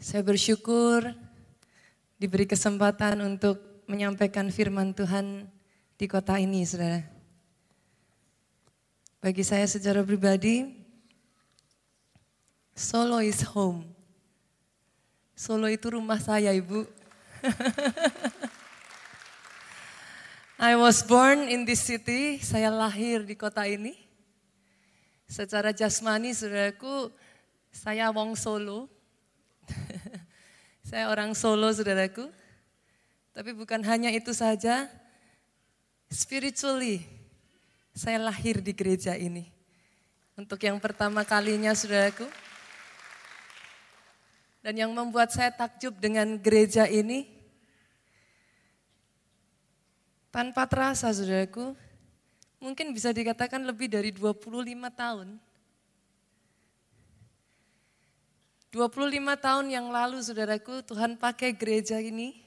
Saya bersyukur diberi kesempatan untuk menyampaikan firman Tuhan di kota ini, saudara. Bagi saya secara pribadi, Solo is home. Solo itu rumah saya, Ibu. I was born in this city, saya lahir di kota ini. Secara jasmani, saudaraku, saya wong Solo, Saya orang Solo, saudaraku. Tapi bukan hanya itu saja, spiritually, saya lahir di gereja ini. Untuk yang pertama kalinya, saudaraku. Dan yang membuat saya takjub dengan gereja ini, tanpa terasa, saudaraku, mungkin bisa dikatakan lebih dari 25 tahun 25 tahun yang lalu saudaraku Tuhan pakai gereja ini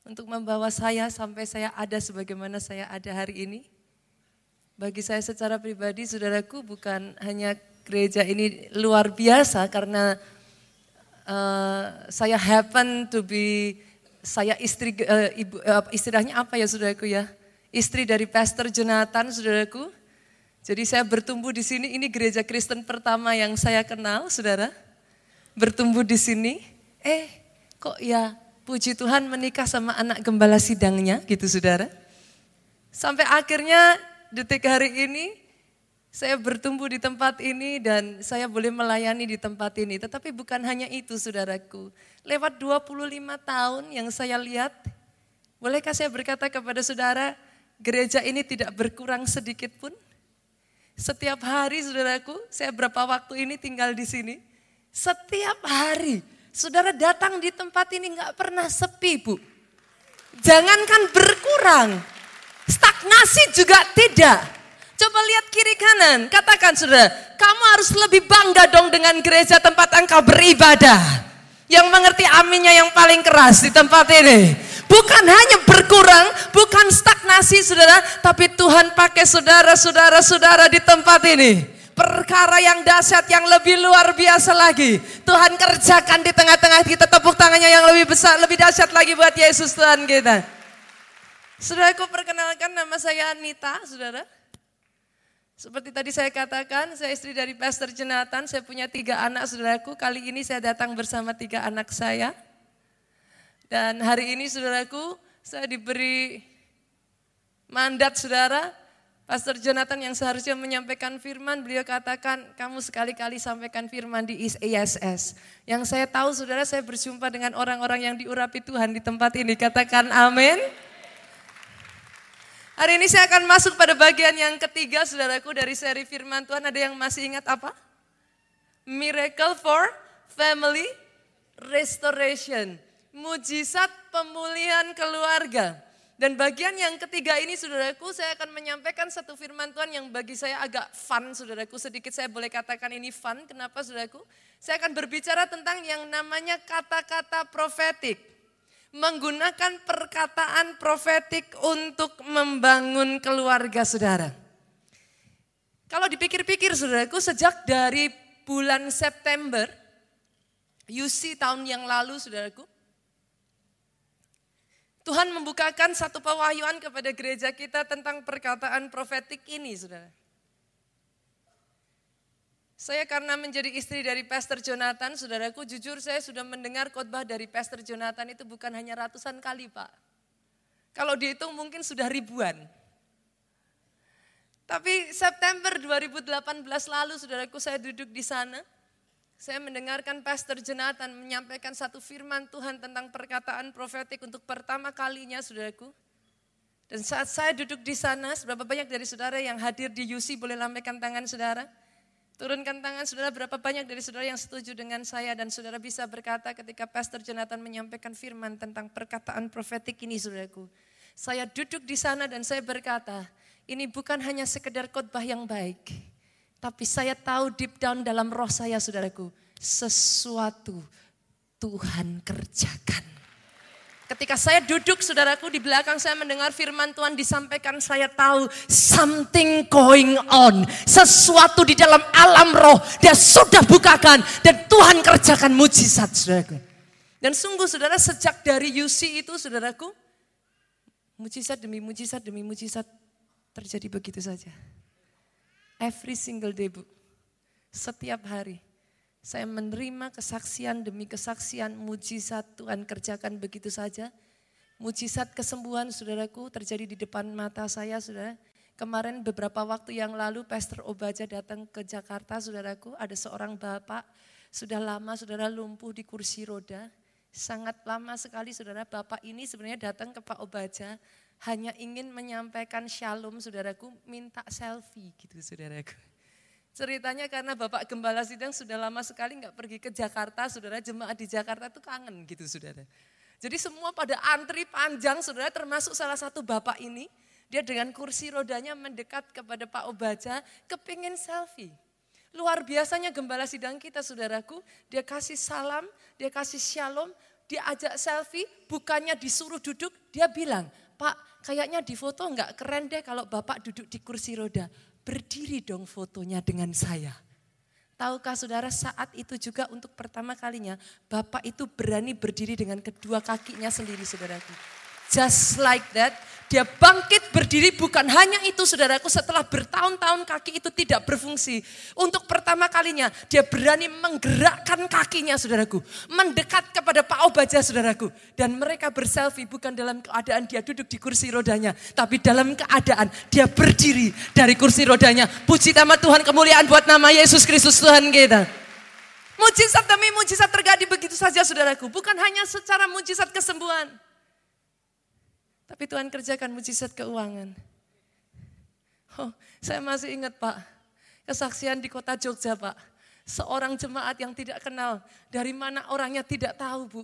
untuk membawa saya sampai saya ada sebagaimana saya ada hari ini. Bagi saya secara pribadi saudaraku bukan hanya gereja ini luar biasa karena uh, saya happen to be saya istri uh, ibu uh, istilahnya apa ya saudaraku ya? Istri dari Pastor Jonathan saudaraku. Jadi saya bertumbuh di sini ini gereja Kristen pertama yang saya kenal, Saudara bertumbuh di sini, eh kok ya puji Tuhan menikah sama anak gembala sidangnya gitu saudara. Sampai akhirnya detik hari ini saya bertumbuh di tempat ini dan saya boleh melayani di tempat ini. Tetapi bukan hanya itu saudaraku. Lewat 25 tahun yang saya lihat, bolehkah saya berkata kepada saudara, gereja ini tidak berkurang sedikit pun? Setiap hari saudaraku, saya berapa waktu ini tinggal di sini, setiap hari saudara datang di tempat ini nggak pernah sepi bu. Jangankan berkurang, stagnasi juga tidak. Coba lihat kiri kanan, katakan saudara, kamu harus lebih bangga dong dengan gereja tempat engkau beribadah. Yang mengerti aminnya yang paling keras di tempat ini. Bukan hanya berkurang, bukan stagnasi saudara, tapi Tuhan pakai saudara-saudara-saudara di tempat ini perkara yang dahsyat yang lebih luar biasa lagi. Tuhan kerjakan di tengah-tengah kita tepuk tangannya yang lebih besar, lebih dahsyat lagi buat Yesus Tuhan kita. Saudaraku perkenalkan nama saya Anita, saudara. Seperti tadi saya katakan, saya istri dari Pastor Jonathan, saya punya tiga anak saudaraku. Kali ini saya datang bersama tiga anak saya. Dan hari ini saudaraku, saya diberi mandat saudara Pastor Jonathan yang seharusnya menyampaikan firman, beliau katakan, kamu sekali-kali sampaikan firman di ISS. Yang saya tahu saudara, saya berjumpa dengan orang-orang yang diurapi Tuhan di tempat ini. Katakan amin. Hari ini saya akan masuk pada bagian yang ketiga, saudaraku, dari seri firman Tuhan. Ada yang masih ingat apa? Miracle for Family Restoration. Mujizat pemulihan keluarga. Dan bagian yang ketiga ini saudaraku saya akan menyampaikan satu firman Tuhan yang bagi saya agak fun saudaraku. Sedikit saya boleh katakan ini fun. Kenapa saudaraku? Saya akan berbicara tentang yang namanya kata-kata profetik. Menggunakan perkataan profetik untuk membangun keluarga saudara. Kalau dipikir-pikir saudaraku sejak dari bulan September, UC tahun yang lalu saudaraku, Tuhan membukakan satu pewahyuan kepada gereja kita tentang perkataan profetik ini, saudara. Saya karena menjadi istri dari Pastor Jonathan, saudaraku jujur saya sudah mendengar khotbah dari Pastor Jonathan itu bukan hanya ratusan kali Pak. Kalau dihitung mungkin sudah ribuan. Tapi September 2018 lalu saudaraku saya duduk di sana saya mendengarkan Pastor Jonathan menyampaikan satu firman Tuhan tentang perkataan profetik untuk pertama kalinya saudaraku. Dan saat saya duduk di sana, seberapa banyak dari saudara yang hadir di UC boleh lambaikan tangan saudara? Turunkan tangan saudara, berapa banyak dari saudara yang setuju dengan saya dan saudara bisa berkata ketika Pastor Jonathan menyampaikan firman tentang perkataan profetik ini saudaraku. Saya duduk di sana dan saya berkata, ini bukan hanya sekedar khotbah yang baik tapi saya tahu deep down dalam roh saya saudaraku, sesuatu Tuhan kerjakan. Ketika saya duduk, saudaraku, di belakang saya mendengar firman Tuhan disampaikan, saya tahu something going on. Sesuatu di dalam alam roh, dia sudah bukakan. Dan Tuhan kerjakan mujizat, saudaraku. Dan sungguh, saudara, sejak dari UC itu, saudaraku, mujizat demi mujizat demi mujizat terjadi begitu saja. Every single day, Bu. Setiap hari saya menerima kesaksian demi kesaksian mujizat Tuhan kerjakan begitu saja. Mujizat kesembuhan saudaraku terjadi di depan mata saya saudara. Kemarin beberapa waktu yang lalu Pastor Obaja datang ke Jakarta saudaraku. Ada seorang bapak sudah lama saudara lumpuh di kursi roda. Sangat lama sekali saudara bapak ini sebenarnya datang ke Pak Obaja hanya ingin menyampaikan shalom saudaraku minta selfie gitu saudaraku. Ceritanya karena Bapak Gembala Sidang sudah lama sekali nggak pergi ke Jakarta, saudara jemaat di Jakarta tuh kangen gitu saudara. Jadi semua pada antri panjang saudara termasuk salah satu Bapak ini. Dia dengan kursi rodanya mendekat kepada Pak Obaja, kepingin selfie. Luar biasanya gembala sidang kita saudaraku, dia kasih salam, dia kasih shalom, dia ajak selfie, bukannya disuruh duduk, dia bilang, Pak kayaknya di foto nggak keren deh kalau Bapak duduk di kursi roda berdiri dong fotonya dengan saya. Tahukah saudara saat itu juga untuk pertama kalinya Bapak itu berani berdiri dengan kedua kakinya sendiri saudaraku. Just like that, dia bangkit berdiri bukan hanya itu saudaraku setelah bertahun-tahun kaki itu tidak berfungsi. Untuk pertama kalinya dia berani menggerakkan kakinya saudaraku. Mendekat kepada Pak Obaja saudaraku. Dan mereka berselfie bukan dalam keadaan dia duduk di kursi rodanya. Tapi dalam keadaan dia berdiri dari kursi rodanya. Puji nama Tuhan kemuliaan buat nama Yesus Kristus Tuhan kita. Mujizat demi mujizat terjadi begitu saja saudaraku. Bukan hanya secara mujizat kesembuhan. Tapi Tuhan kerjakan mujizat keuangan. Oh, saya masih ingat Pak, kesaksian di kota Jogja Pak. Seorang jemaat yang tidak kenal, dari mana orangnya tidak tahu Bu.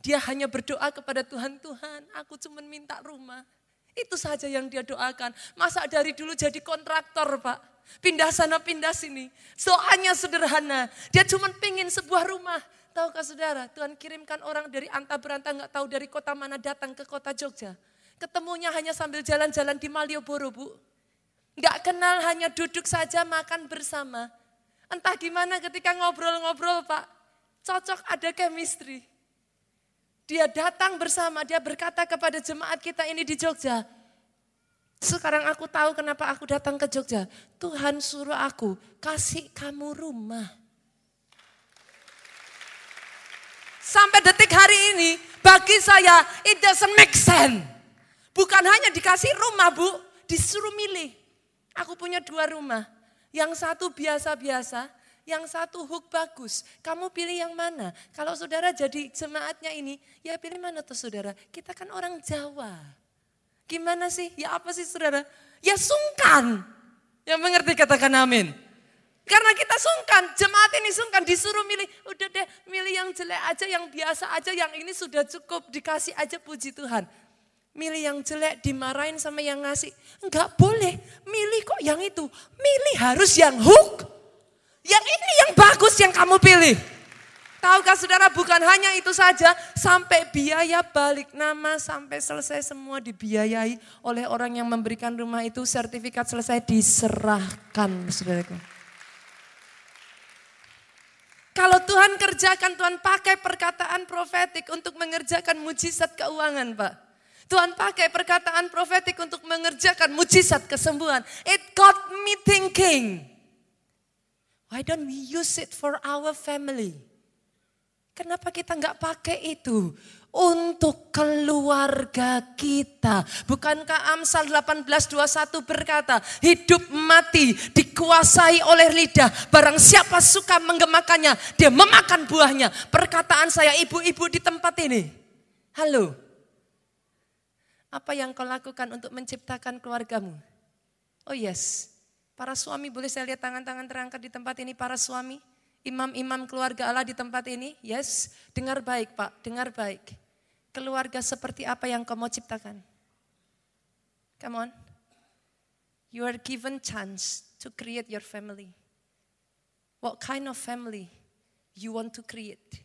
Dia hanya berdoa kepada Tuhan, Tuhan aku cuma minta rumah. Itu saja yang dia doakan. Masa dari dulu jadi kontraktor Pak. Pindah sana, pindah sini. Soalnya sederhana. Dia cuma pingin sebuah rumah. Tahukah saudara, Tuhan kirimkan orang dari anta beranta nggak tahu dari kota mana datang ke kota Jogja. Ketemunya hanya sambil jalan-jalan di Malioboro, Bu. Nggak kenal, hanya duduk saja makan bersama. Entah gimana ketika ngobrol-ngobrol, Pak. Cocok ada chemistry. Dia datang bersama, dia berkata kepada jemaat kita ini di Jogja. Sekarang aku tahu kenapa aku datang ke Jogja. Tuhan suruh aku kasih kamu rumah. Sampai detik hari ini, bagi saya it doesn't make sense. Bukan hanya dikasih rumah bu, disuruh milih. Aku punya dua rumah. Yang satu biasa-biasa, yang satu hook bagus. Kamu pilih yang mana? Kalau saudara jadi jemaatnya ini, ya pilih mana tuh saudara? Kita kan orang Jawa. Gimana sih? Ya apa sih saudara? Ya sungkan. Yang mengerti katakan amin. Karena kita sungkan, jemaat ini sungkan disuruh milih. Udah deh milih yang jelek aja, yang biasa aja, yang ini sudah cukup. Dikasih aja puji Tuhan. Milih yang jelek dimarahin sama yang ngasih. Enggak boleh, milih kok yang itu. Milih harus yang hook. Yang ini yang bagus yang kamu pilih. Tahukah saudara bukan hanya itu saja, sampai biaya balik nama sampai selesai semua dibiayai oleh orang yang memberikan rumah itu sertifikat selesai diserahkan saudaraku. Kalau Tuhan kerjakan, Tuhan pakai perkataan profetik untuk mengerjakan mujizat keuangan Pak. Tuhan pakai perkataan profetik untuk mengerjakan mujizat kesembuhan. It got me thinking. Why don't we use it for our family? Kenapa kita nggak pakai itu untuk keluarga kita? Bukankah Amsal 18:21 berkata, hidup mati dikuasai oleh lidah. Barang siapa suka menggemakannya, dia memakan buahnya. Perkataan saya ibu-ibu di tempat ini. Halo, apa yang kau lakukan untuk menciptakan keluargamu? Oh yes, para suami boleh saya lihat tangan-tangan terangkat di tempat ini para suami? Imam-imam keluarga Allah di tempat ini? Yes, dengar baik Pak, dengar baik. Keluarga seperti apa yang kau mau ciptakan? Come on. You are given chance to create your family. What kind of family you want to create?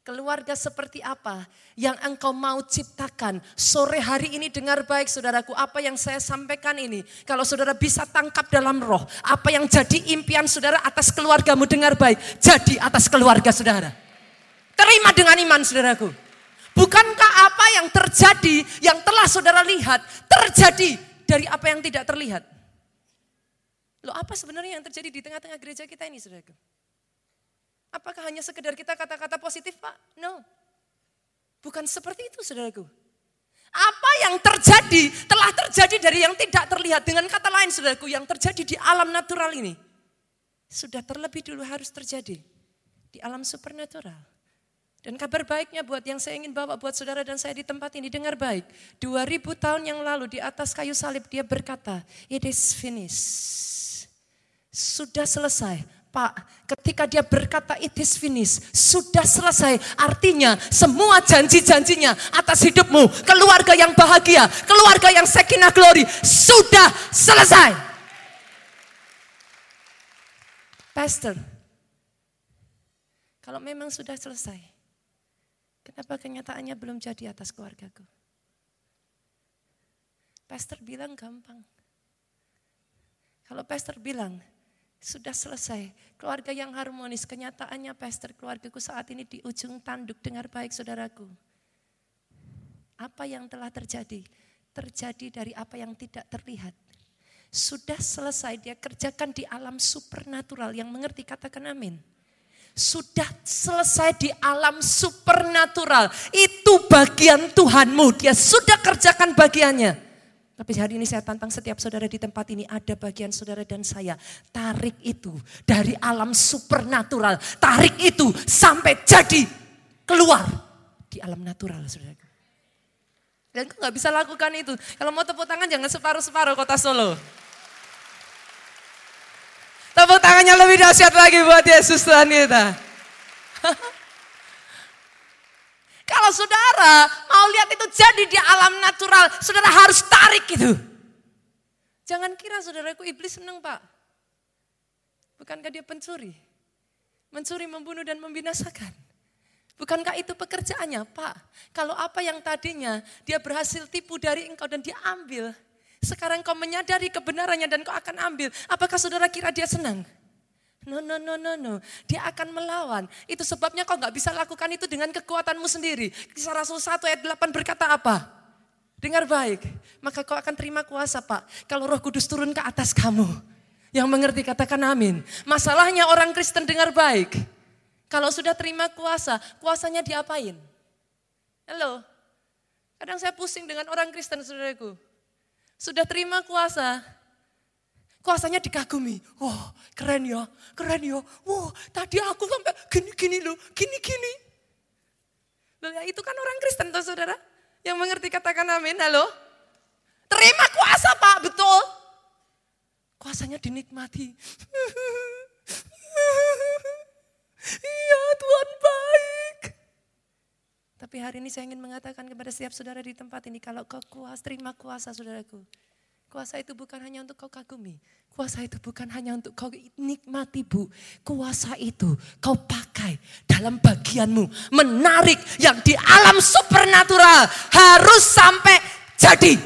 Keluarga seperti apa yang engkau mau ciptakan? Sore hari ini dengar baik saudaraku, apa yang saya sampaikan ini. Kalau saudara bisa tangkap dalam roh, apa yang jadi impian saudara atas keluargamu dengar baik. Jadi atas keluarga saudara. Terima dengan iman saudaraku. Bukankah apa yang terjadi, yang telah saudara lihat, terjadi dari apa yang tidak terlihat? Loh apa sebenarnya yang terjadi di tengah-tengah gereja kita ini saudaraku? Apakah hanya sekedar kita kata-kata positif Pak? No. Bukan seperti itu saudaraku. Apa yang terjadi telah terjadi dari yang tidak terlihat. Dengan kata lain saudaraku yang terjadi di alam natural ini. Sudah terlebih dulu harus terjadi di alam supernatural. Dan kabar baiknya buat yang saya ingin bawa buat saudara dan saya di tempat ini, dengar baik. 2000 tahun yang lalu di atas kayu salib dia berkata, it is finished. Sudah selesai, Pak, ketika dia berkata it is finished, sudah selesai. Artinya semua janji-janjinya atas hidupmu, keluarga yang bahagia, keluarga yang sekinah glory, sudah selesai. Pastor, kalau memang sudah selesai, kenapa kenyataannya belum jadi atas keluargaku? Pastor bilang gampang. Kalau pastor bilang, sudah selesai. Keluarga yang harmonis, kenyataannya pastor keluargaku saat ini di ujung tanduk. Dengar baik saudaraku. Apa yang telah terjadi? Terjadi dari apa yang tidak terlihat. Sudah selesai dia kerjakan di alam supernatural. Yang mengerti katakan amin. Sudah selesai di alam supernatural. Itu bagian Tuhanmu. Dia sudah kerjakan bagiannya. Tapi hari ini saya tantang setiap saudara di tempat ini ada bagian saudara dan saya. Tarik itu dari alam supernatural. Tarik itu sampai jadi keluar di alam natural saudara. Dan kau gak bisa lakukan itu. Kalau mau tepuk tangan jangan separuh-separuh kota Solo. Tepuk tangannya lebih dahsyat lagi buat Yesus Tuhan kita. Kalau saudara mau lihat itu jadi di alam natural, saudara harus tarik itu. Jangan kira saudaraku iblis senang pak. Bukankah dia pencuri? Mencuri, membunuh dan membinasakan. Bukankah itu pekerjaannya pak? Kalau apa yang tadinya dia berhasil tipu dari engkau dan dia ambil. Sekarang kau menyadari kebenarannya dan kau akan ambil. Apakah saudara kira dia senang? No, no, no, no, no. Dia akan melawan. Itu sebabnya kau nggak bisa lakukan itu dengan kekuatanmu sendiri. Kisah Rasul 1 ayat 8 berkata apa? Dengar baik. Maka kau akan terima kuasa Pak. Kalau roh kudus turun ke atas kamu. Yang mengerti katakan amin. Masalahnya orang Kristen dengar baik. Kalau sudah terima kuasa, kuasanya diapain? Halo? Kadang saya pusing dengan orang Kristen saudaraku. Sudah terima kuasa, Kuasanya dikagumi. Wah keren ya, keren ya. Wah tadi aku sampai gini-gini loh, gini-gini. Loh, ya itu kan orang Kristen tuh saudara. Yang mengerti katakan amin, halo. Terima kuasa pak, betul. Kuasanya dinikmati. Iya Tuhan baik. Tapi hari ini saya ingin mengatakan kepada setiap saudara di tempat ini, kalau kau kuas, terima kuasa saudaraku. Kuasa itu bukan hanya untuk kau kagumi. Kuasa itu bukan hanya untuk kau nikmati bu. Kuasa itu kau pakai dalam bagianmu. Menarik yang di alam supernatural. Harus sampai jadi.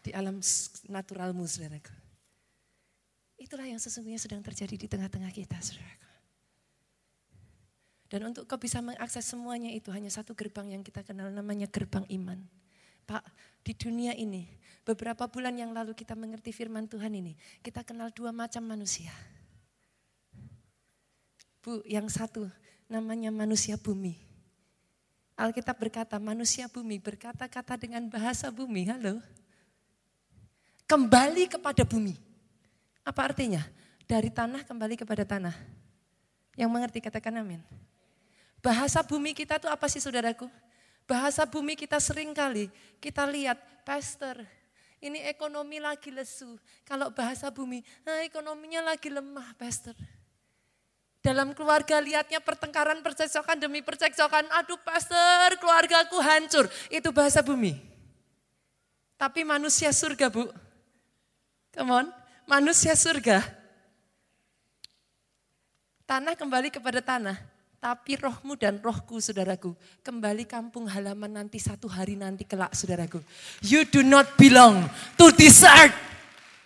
Di alam naturalmu saudaraku. Itulah yang sesungguhnya sedang terjadi di tengah-tengah kita saudaraku. Dan untuk kau bisa mengakses semuanya itu hanya satu gerbang yang kita kenal namanya gerbang iman. Pak, di dunia ini, beberapa bulan yang lalu kita mengerti firman Tuhan ini, kita kenal dua macam manusia. Bu, yang satu namanya manusia bumi. Alkitab berkata manusia bumi berkata-kata dengan bahasa bumi. Halo. Kembali kepada bumi. Apa artinya? Dari tanah kembali kepada tanah. Yang mengerti katakan amin. Bahasa bumi kita tuh apa sih saudaraku? Bahasa bumi kita sering kali, kita lihat, pastor, ini ekonomi lagi lesu. Kalau bahasa bumi, nah ekonominya lagi lemah, pastor. Dalam keluarga lihatnya pertengkaran, percekcokan demi percekcokan. Aduh pastor, keluargaku hancur. Itu bahasa bumi. Tapi manusia surga bu. Come on, manusia surga. Tanah kembali kepada tanah. Tapi rohmu dan rohku saudaraku, kembali kampung halaman nanti satu hari nanti kelak saudaraku. You do not belong to this earth.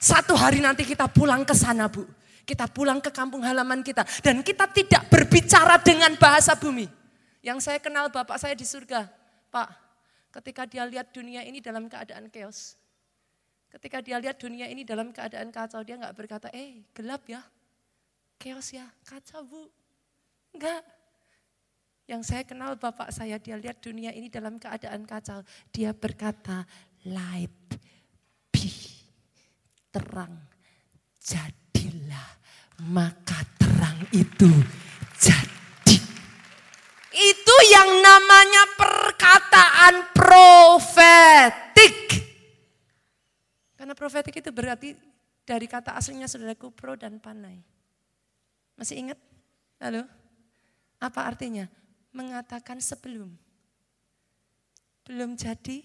Satu hari nanti kita pulang ke sana bu. Kita pulang ke kampung halaman kita. Dan kita tidak berbicara dengan bahasa bumi. Yang saya kenal bapak saya di surga. Pak, ketika dia lihat dunia ini dalam keadaan chaos. Ketika dia lihat dunia ini dalam keadaan kacau, dia nggak berkata, eh gelap ya, chaos ya, kacau bu. Enggak, yang saya kenal bapak saya, dia lihat dunia ini dalam keadaan kacau. Dia berkata, light be, terang, jadilah. Maka terang itu jadi. Itu yang namanya perkataan profetik. Karena profetik itu berarti dari kata aslinya saudaraku pro dan panai. Masih ingat? Halo? Apa artinya? Mengatakan sebelum. Belum jadi,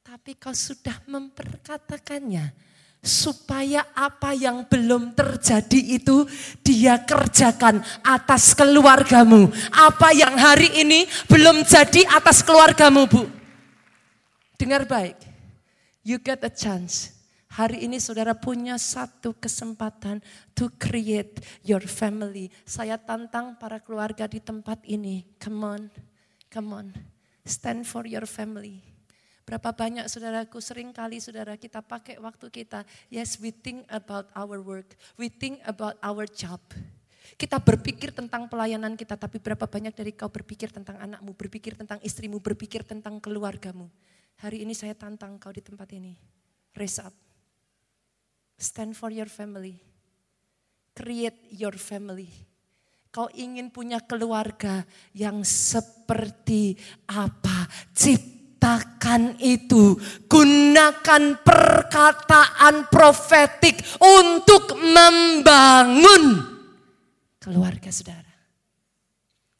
tapi kau sudah memperkatakannya. Supaya apa yang belum terjadi itu dia kerjakan atas keluargamu. Apa yang hari ini belum jadi atas keluargamu bu. Dengar baik, you get a chance Hari ini saudara punya satu kesempatan to create your family. Saya tantang para keluarga di tempat ini. Come on, come on. Stand for your family. Berapa banyak saudaraku sering kali saudara kita pakai waktu kita. Yes, we think about our work. We think about our job. Kita berpikir tentang pelayanan kita, tapi berapa banyak dari kau berpikir tentang anakmu, berpikir tentang istrimu, berpikir tentang keluargamu. Hari ini saya tantang kau di tempat ini. Raise up. Stand for your family. Create your family. Kau ingin punya keluarga yang seperti apa? Ciptakan itu. Gunakan perkataan profetik untuk membangun keluarga saudara.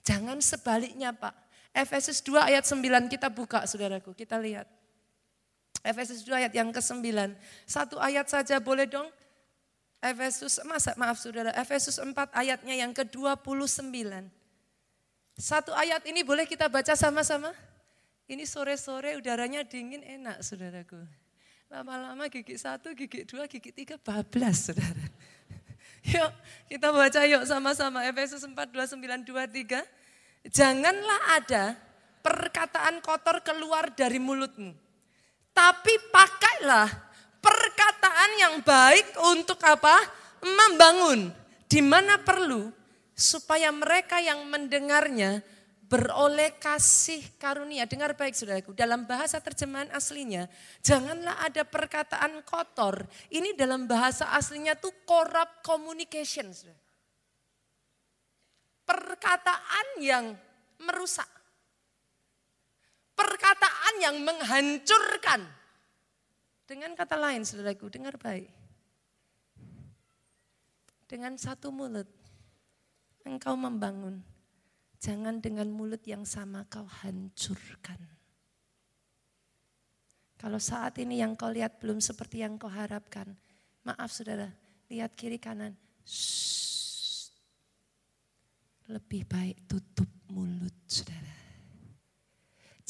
Jangan sebaliknya Pak. Efesus 2 ayat 9 kita buka saudaraku, kita lihat. Efesus 2 ayat yang ke-9. Satu ayat saja boleh dong? Efesus, masa, maaf saudara, Efesus 4 ayatnya yang ke-29. Satu ayat ini boleh kita baca sama-sama? Ini sore-sore udaranya dingin enak saudaraku. Lama-lama gigi satu, gigi dua, gigi tiga, bablas saudara. Yuk kita baca yuk sama-sama Efesus 4, 29, 23. Janganlah ada perkataan kotor keluar dari mulutmu tapi pakailah perkataan yang baik untuk apa? Membangun. Di mana perlu supaya mereka yang mendengarnya beroleh kasih karunia. Dengar baik saudaraku, dalam bahasa terjemahan aslinya, janganlah ada perkataan kotor. Ini dalam bahasa aslinya tuh corrupt communication. Perkataan yang merusak perkataan yang menghancurkan. Dengan kata lain, saudaraku, dengar baik. Dengan satu mulut, engkau membangun. Jangan dengan mulut yang sama kau hancurkan. Kalau saat ini yang kau lihat belum seperti yang kau harapkan, maaf saudara, lihat kiri kanan. Shh. Lebih baik tutup mulut saudara.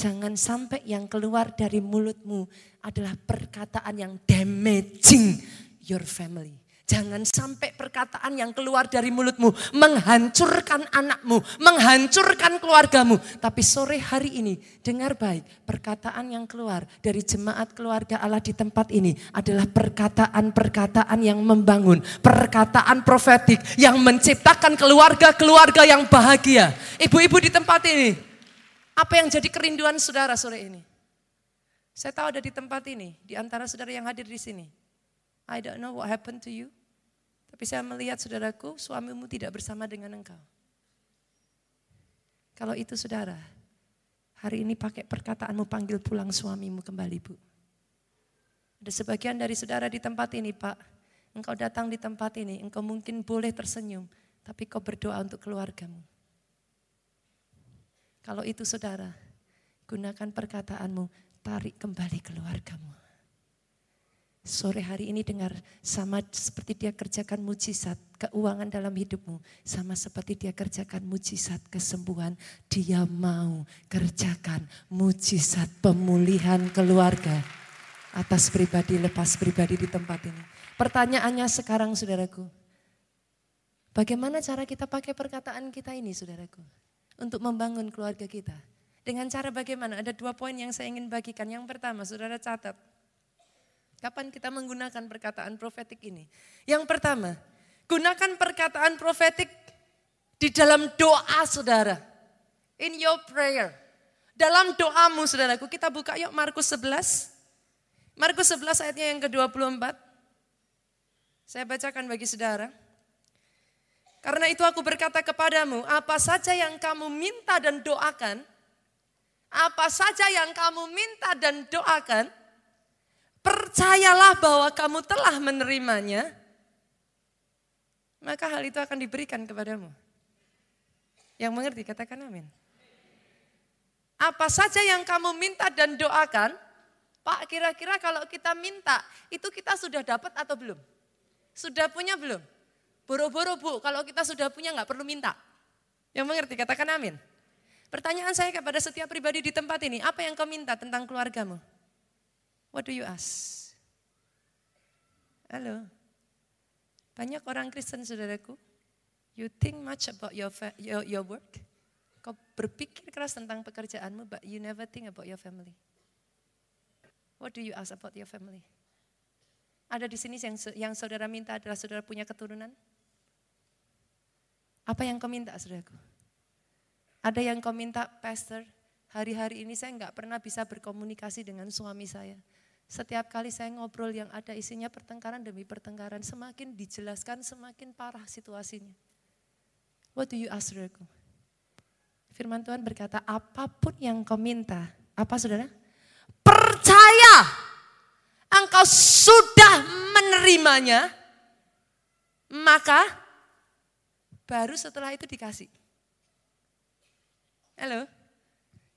Jangan sampai yang keluar dari mulutmu adalah perkataan yang damaging your family. Jangan sampai perkataan yang keluar dari mulutmu menghancurkan anakmu, menghancurkan keluargamu. Tapi sore hari ini dengar baik, perkataan yang keluar dari jemaat keluarga Allah di tempat ini adalah perkataan-perkataan yang membangun, perkataan profetik yang menciptakan keluarga-keluarga yang bahagia. Ibu-ibu di tempat ini, apa yang jadi kerinduan saudara sore ini? Saya tahu ada di tempat ini, di antara saudara yang hadir di sini. I don't know what happened to you. Tapi saya melihat saudaraku, suamimu tidak bersama dengan engkau. Kalau itu saudara, hari ini pakai perkataanmu panggil pulang suamimu kembali bu. Ada sebagian dari saudara di tempat ini pak, engkau datang di tempat ini, engkau mungkin boleh tersenyum, tapi kau berdoa untuk keluargamu. Kalau itu saudara, gunakan perkataanmu, tarik kembali keluargamu. Sore hari ini dengar sama seperti dia kerjakan mujizat keuangan dalam hidupmu. Sama seperti dia kerjakan mujizat kesembuhan. Dia mau kerjakan mujizat pemulihan keluarga. Atas pribadi lepas pribadi di tempat ini. Pertanyaannya sekarang saudaraku. Bagaimana cara kita pakai perkataan kita ini saudaraku. Untuk membangun keluarga kita. Dengan cara bagaimana? Ada dua poin yang saya ingin bagikan. Yang pertama saudara catat Kapan kita menggunakan perkataan profetik ini? Yang pertama, gunakan perkataan profetik di dalam doa saudara. In your prayer. Dalam doamu saudaraku, kita buka yuk Markus 11. Markus 11 ayatnya yang ke-24. Saya bacakan bagi saudara. Karena itu aku berkata kepadamu, apa saja yang kamu minta dan doakan, apa saja yang kamu minta dan doakan, percayalah bahwa kamu telah menerimanya, maka hal itu akan diberikan kepadamu. Yang mengerti katakan amin. Apa saja yang kamu minta dan doakan, Pak kira-kira kalau kita minta, itu kita sudah dapat atau belum? Sudah punya belum? Boro-boro bu, kalau kita sudah punya nggak perlu minta. Yang mengerti katakan amin. Pertanyaan saya kepada setiap pribadi di tempat ini, apa yang kau minta tentang keluargamu? What do you ask? Halo. Banyak orang Kristen saudaraku, you think much about your, your, your work. Kau berpikir keras tentang pekerjaanmu, but you never think about your family. What do you ask about your family? Ada di sini yang, yang saudara minta adalah saudara punya keturunan? Apa yang kau minta saudaraku? Ada yang kau minta, pastor, hari-hari ini saya nggak pernah bisa berkomunikasi dengan suami saya. Setiap kali saya ngobrol yang ada isinya pertengkaran demi pertengkaran, semakin dijelaskan semakin parah situasinya. What do you ask, saudaraku? Firman Tuhan berkata, apa pun yang kau minta, apa saudara? Percaya engkau sudah menerimanya, maka baru setelah itu dikasih. Halo?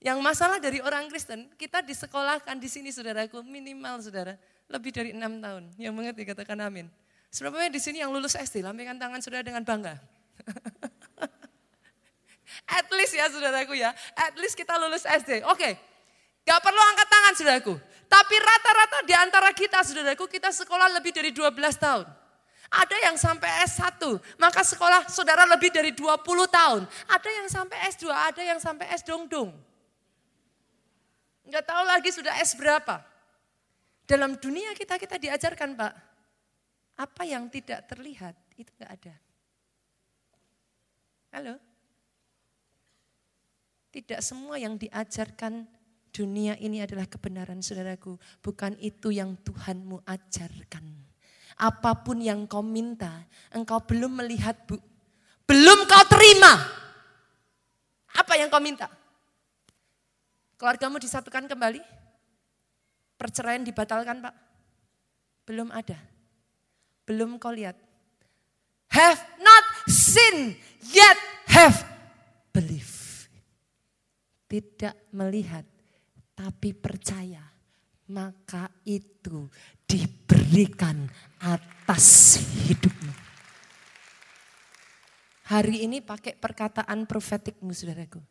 Yang masalah dari orang Kristen, kita disekolahkan di sini saudaraku, minimal saudara, lebih dari enam tahun. Yang mengerti katakan amin. Sebabnya di sini yang lulus SD, lambaikan tangan saudara dengan bangga. at least ya saudaraku ya, at least kita lulus SD. Oke, okay. gak perlu angkat tangan saudaraku. Tapi rata-rata di antara kita saudaraku, kita sekolah lebih dari 12 tahun. Ada yang sampai S1, maka sekolah saudara lebih dari 20 tahun. Ada yang sampai S2, ada yang sampai S dong-dong. Enggak tahu lagi sudah S berapa. Dalam dunia kita kita diajarkan Pak, apa yang tidak terlihat itu enggak ada. Halo? Tidak semua yang diajarkan dunia ini adalah kebenaran saudaraku. Bukan itu yang Tuhanmu ajarkan. Apa pun yang kau minta, engkau belum melihat bu. Belum kau terima. Apa yang kau minta? Keluargamu disatukan kembali? Perceraian dibatalkan Pak? Belum ada. Belum kau lihat. Have not seen yet have believe. Tidak melihat tapi percaya. Maka itu diberikan atas hidupmu. Hari ini pakai perkataan profetikmu saudaraku.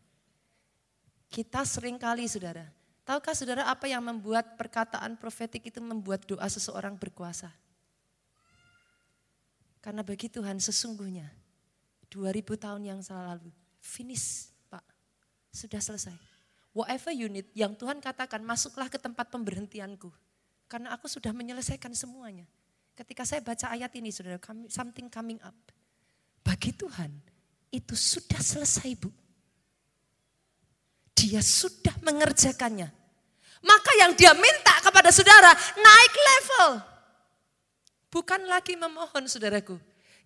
Kita sering kali saudara, tahukah saudara apa yang membuat perkataan profetik itu membuat doa seseorang berkuasa? Karena bagi Tuhan sesungguhnya 2000 tahun yang lalu, finish Pak, sudah selesai. Whatever need, yang Tuhan katakan masuklah ke tempat pemberhentianku. Karena aku sudah menyelesaikan semuanya. Ketika saya baca ayat ini saudara, something coming up. Bagi Tuhan itu sudah selesai bu. Dia sudah mengerjakannya. Maka yang dia minta kepada saudara naik level. Bukan lagi memohon saudaraku.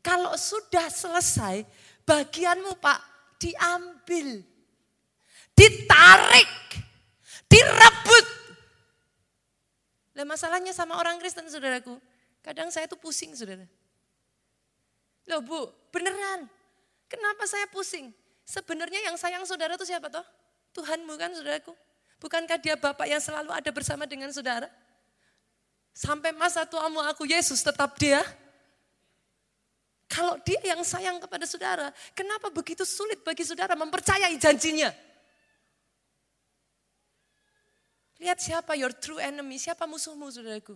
Kalau sudah selesai bagianmu pak diambil. Ditarik. Direbut. Lah masalahnya sama orang Kristen saudaraku. Kadang saya tuh pusing saudara. Loh bu, beneran. Kenapa saya pusing? Sebenarnya yang sayang saudara itu siapa toh? Tuhanmu kan saudaraku. Bukankah dia Bapak yang selalu ada bersama dengan saudara? Sampai masa tuamu aku Yesus tetap dia. Kalau dia yang sayang kepada saudara, kenapa begitu sulit bagi saudara mempercayai janjinya? Lihat siapa your true enemy, siapa musuhmu saudaraku.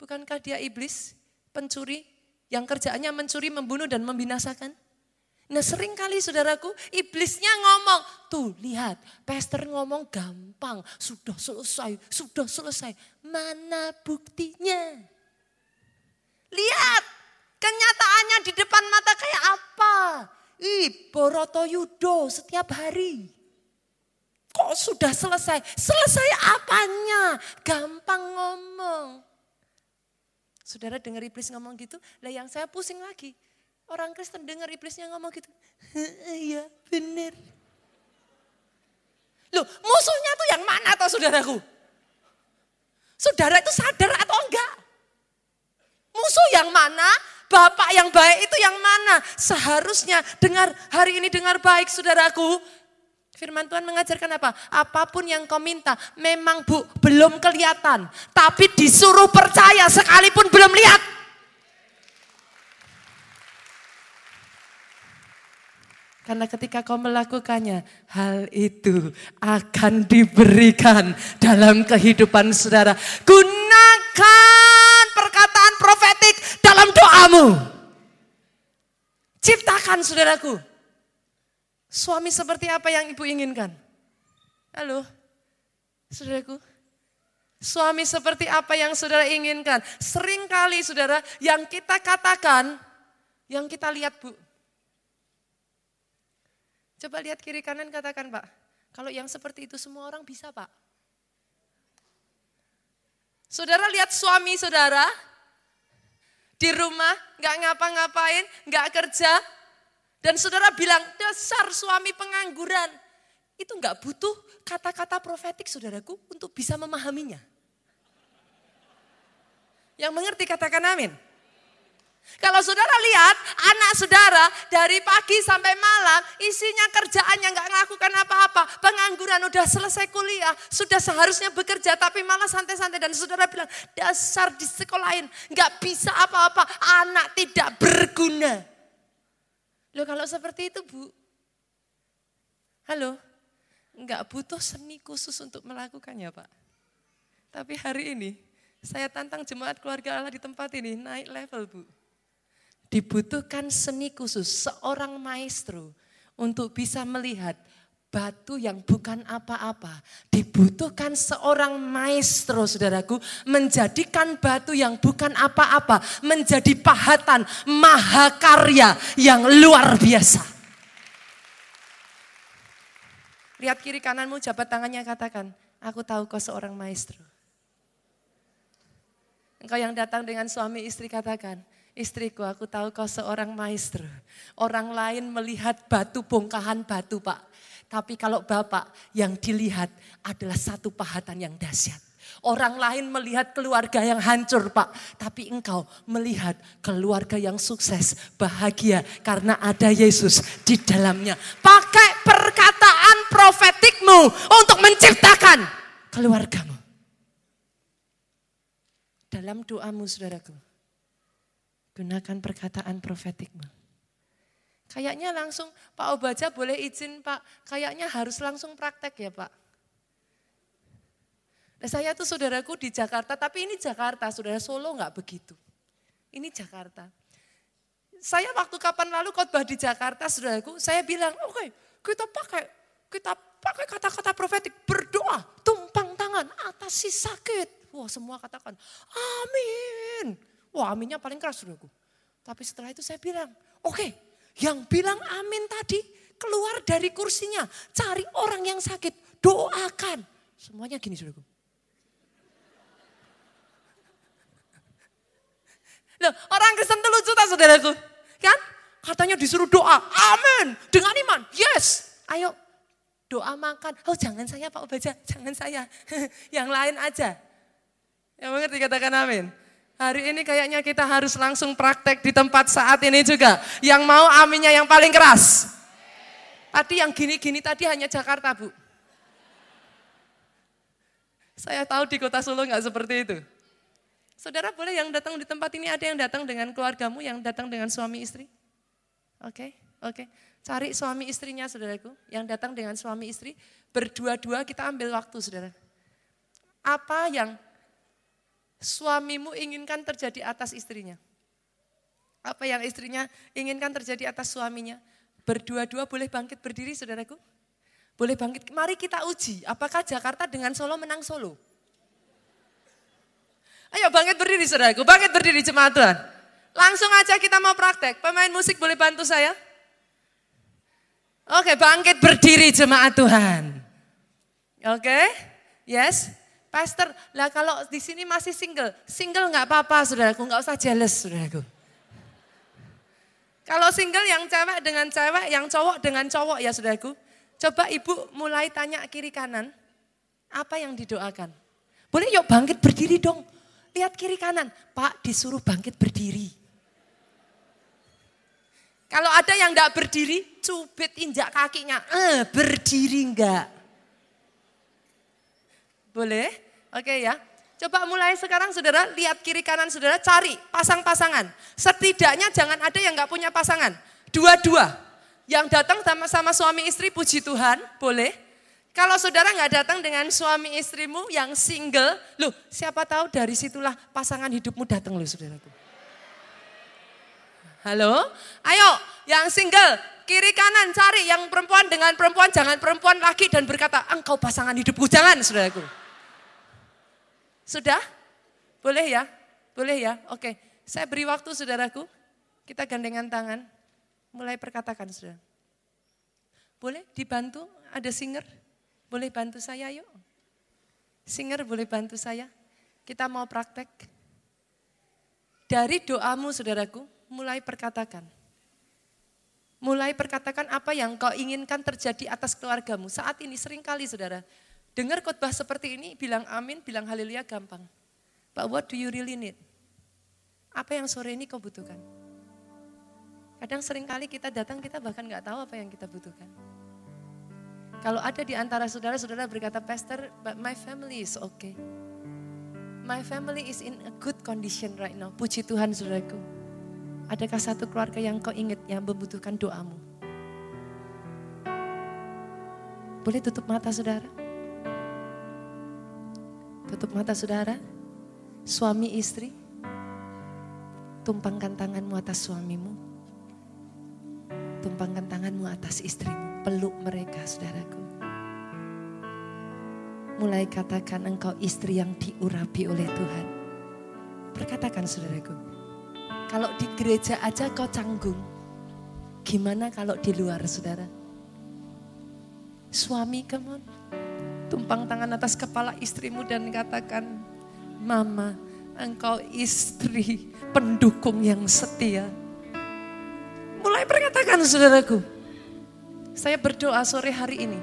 Bukankah dia iblis, pencuri, yang kerjaannya mencuri, membunuh, dan membinasakan? Nah sering kali saudaraku, iblisnya ngomong, tuh lihat, pastor ngomong gampang, sudah selesai, sudah selesai. Mana buktinya? Lihat, kenyataannya di depan mata kayak apa? Ih, Boroto Yudo setiap hari. Kok sudah selesai? Selesai apanya? Gampang ngomong. Saudara dengar iblis ngomong gitu, lah yang saya pusing lagi. Orang Kristen dengar iblisnya ngomong gitu. Iya benar. Loh musuhnya tuh yang mana atau saudaraku? Saudara itu sadar atau enggak? Musuh yang mana? Bapak yang baik itu yang mana? Seharusnya dengar hari ini dengar baik saudaraku. Firman Tuhan mengajarkan apa? Apa pun yang kau minta, memang bu belum kelihatan. Tapi disuruh percaya sekalipun belum lihat. Karena ketika kau melakukannya, hal itu akan diberikan dalam kehidupan saudara. Gunakan perkataan profetik dalam doamu. Ciptakan saudaraku. Suami seperti apa yang ibu inginkan? Halo, saudaraku. Suami seperti apa yang saudara inginkan? Seringkali saudara yang kita katakan, yang kita lihat bu, Coba lihat kiri kanan katakan Pak, kalau yang seperti itu semua orang bisa Pak. Saudara lihat suami saudara di rumah nggak ngapa-ngapain, nggak kerja, dan saudara bilang dasar suami pengangguran. Itu nggak butuh kata-kata profetik saudaraku untuk bisa memahaminya. Yang mengerti katakan amin. Kalau saudara lihat anak saudara dari pagi sampai malam isinya kerjaannya nggak ngakukan apa-apa. Pengangguran udah selesai kuliah, sudah seharusnya bekerja tapi malah santai-santai. Dan saudara bilang dasar di sekolahin nggak bisa apa-apa. Anak tidak berguna. Loh kalau seperti itu bu, halo, nggak butuh seni khusus untuk melakukannya pak. Tapi hari ini saya tantang jemaat keluarga Allah di tempat ini naik level bu. Dibutuhkan seni khusus, seorang maestro untuk bisa melihat batu yang bukan apa-apa. Dibutuhkan seorang maestro saudaraku menjadikan batu yang bukan apa-apa menjadi pahatan mahakarya yang luar biasa. Lihat kiri kananmu jabat tangannya katakan, aku tahu kau seorang maestro. Engkau yang datang dengan suami istri katakan, Istriku, aku tahu kau seorang maestro. Orang lain melihat batu bongkahan batu, Pak. Tapi kalau Bapak yang dilihat adalah satu pahatan yang dahsyat. Orang lain melihat keluarga yang hancur, Pak. Tapi engkau melihat keluarga yang sukses, bahagia karena ada Yesus di dalamnya. Pakai perkataan profetikmu untuk menciptakan keluargamu. Dalam doamu, saudaraku Gunakan perkataan profetikmu. Kayaknya langsung Pak Obaja boleh izin Pak, kayaknya harus langsung praktek ya Pak. Nah, saya tuh saudaraku di Jakarta, tapi ini Jakarta, saudara Solo nggak begitu. Ini Jakarta. Saya waktu kapan lalu khotbah di Jakarta, saudaraku, saya bilang, oke okay, kita pakai kita pakai kata-kata profetik, berdoa, tumpang tangan, atasi sakit. Wah semua katakan, amin. Wah aminnya paling keras saudaraku. Tapi setelah itu saya bilang, oke okay, yang bilang amin tadi keluar dari kursinya. Cari orang yang sakit, doakan. Semuanya gini saudaraku. Loh, orang Kristen itu lucu tak saudaraku? Kan? Katanya disuruh doa, amin. Dengan iman, yes. Ayo doa makan. Oh jangan saya Pak Obaja, jangan saya. yang lain aja. Yang mengerti katakan amin. Hari ini kayaknya kita harus langsung praktek di tempat saat ini juga. Yang mau aminnya yang paling keras. Tadi yang gini-gini tadi hanya Jakarta Bu. Saya tahu di kota Solo nggak seperti itu. Saudara boleh yang datang di tempat ini ada yang datang dengan keluargamu, yang datang dengan suami istri? Oke, okay, oke. Okay. Cari suami istrinya saudaraku, yang datang dengan suami istri. Berdua-dua kita ambil waktu saudara. Apa yang suamimu inginkan terjadi atas istrinya? Apa yang istrinya inginkan terjadi atas suaminya? Berdua-dua boleh bangkit berdiri saudaraku? Boleh bangkit. Mari kita uji, apakah Jakarta dengan Solo menang Solo? Ayo bangkit berdiri saudaraku, bangkit berdiri jemaat Tuhan. Langsung aja kita mau praktek. Pemain musik boleh bantu saya? Oke, bangkit berdiri jemaat Tuhan. Oke, yes. Pastor, lah kalau di sini masih single, single nggak apa-apa saudaraku, nggak usah jealous saudaraku. Kalau single yang cewek dengan cewek, yang cowok dengan cowok ya saudaraku. Coba ibu mulai tanya kiri kanan, apa yang didoakan? Boleh yuk bangkit berdiri dong. Lihat kiri kanan, Pak disuruh bangkit berdiri. Kalau ada yang enggak berdiri, cubit injak kakinya. Eh, berdiri enggak? Boleh? Oke ya. Coba mulai sekarang saudara, lihat kiri kanan saudara, cari pasang-pasangan. Setidaknya jangan ada yang enggak punya pasangan. Dua-dua. Yang datang sama-sama suami istri, puji Tuhan, boleh. Kalau saudara nggak datang dengan suami istrimu yang single, loh siapa tahu dari situlah pasangan hidupmu datang loh saudaraku. Halo, ayo yang single kiri kanan cari yang perempuan dengan perempuan jangan perempuan lagi dan berkata engkau pasangan hidupku jangan saudaraku. Sudah? Boleh ya? Boleh ya? Oke, saya beri waktu saudaraku. Kita gandengan tangan, mulai perkatakan saudara. Boleh dibantu ada singer? Boleh bantu saya yuk? Singer boleh bantu saya? Kita mau praktek. Dari doamu saudaraku, mulai perkatakan. Mulai perkatakan apa yang kau inginkan terjadi atas keluargamu. Saat ini sering kali saudara, dengar khotbah seperti ini, bilang amin, bilang haleluya gampang. But what do you really need? Apa yang sore ini kau butuhkan? Kadang sering kali kita datang, kita bahkan nggak tahu apa yang kita butuhkan. Kalau ada di antara saudara-saudara berkata, Pastor, but my family is okay. My family is in a good condition right now. Puji Tuhan saudaraku. Adakah satu keluarga yang kau ingat yang membutuhkan doamu? Boleh tutup mata saudara? Tutup mata saudara. Suami istri. Tumpangkan tanganmu atas suamimu. Tumpangkan tanganmu atas istrimu peluk mereka saudaraku. Mulai katakan engkau istri yang diurapi oleh Tuhan. Perkatakan saudaraku. Kalau di gereja aja kau canggung. Gimana kalau di luar saudara? Suami kamu tumpang tangan atas kepala istrimu dan katakan, Mama, engkau istri pendukung yang setia. Mulai perkatakan saudaraku, saya berdoa sore hari ini.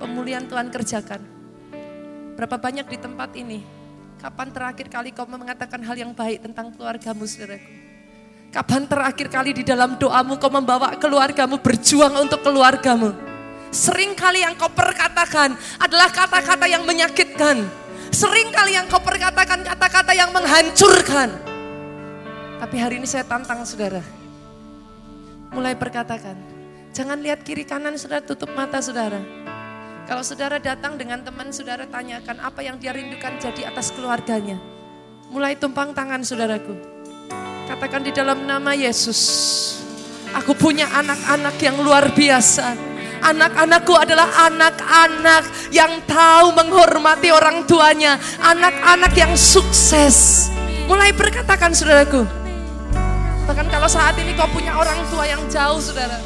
Pemulihan Tuhan kerjakan. Berapa banyak di tempat ini. Kapan terakhir kali kau mengatakan hal yang baik tentang keluargamu saudaraku? Kapan terakhir kali di dalam doamu kau membawa keluargamu berjuang untuk keluargamu? Sering kali yang kau perkatakan adalah kata-kata yang menyakitkan. Sering kali yang kau perkatakan kata-kata yang menghancurkan. Tapi hari ini saya tantang saudara. Mulai perkatakan, Jangan lihat kiri kanan saudara, tutup mata saudara. Kalau saudara datang dengan teman saudara tanyakan apa yang dia rindukan jadi atas keluarganya. Mulai tumpang tangan saudaraku. Katakan di dalam nama Yesus. Aku punya anak-anak yang luar biasa. Anak-anakku adalah anak-anak yang tahu menghormati orang tuanya. Anak-anak yang sukses. Mulai berkatakan saudaraku. Bahkan kalau saat ini kau punya orang tua yang jauh saudara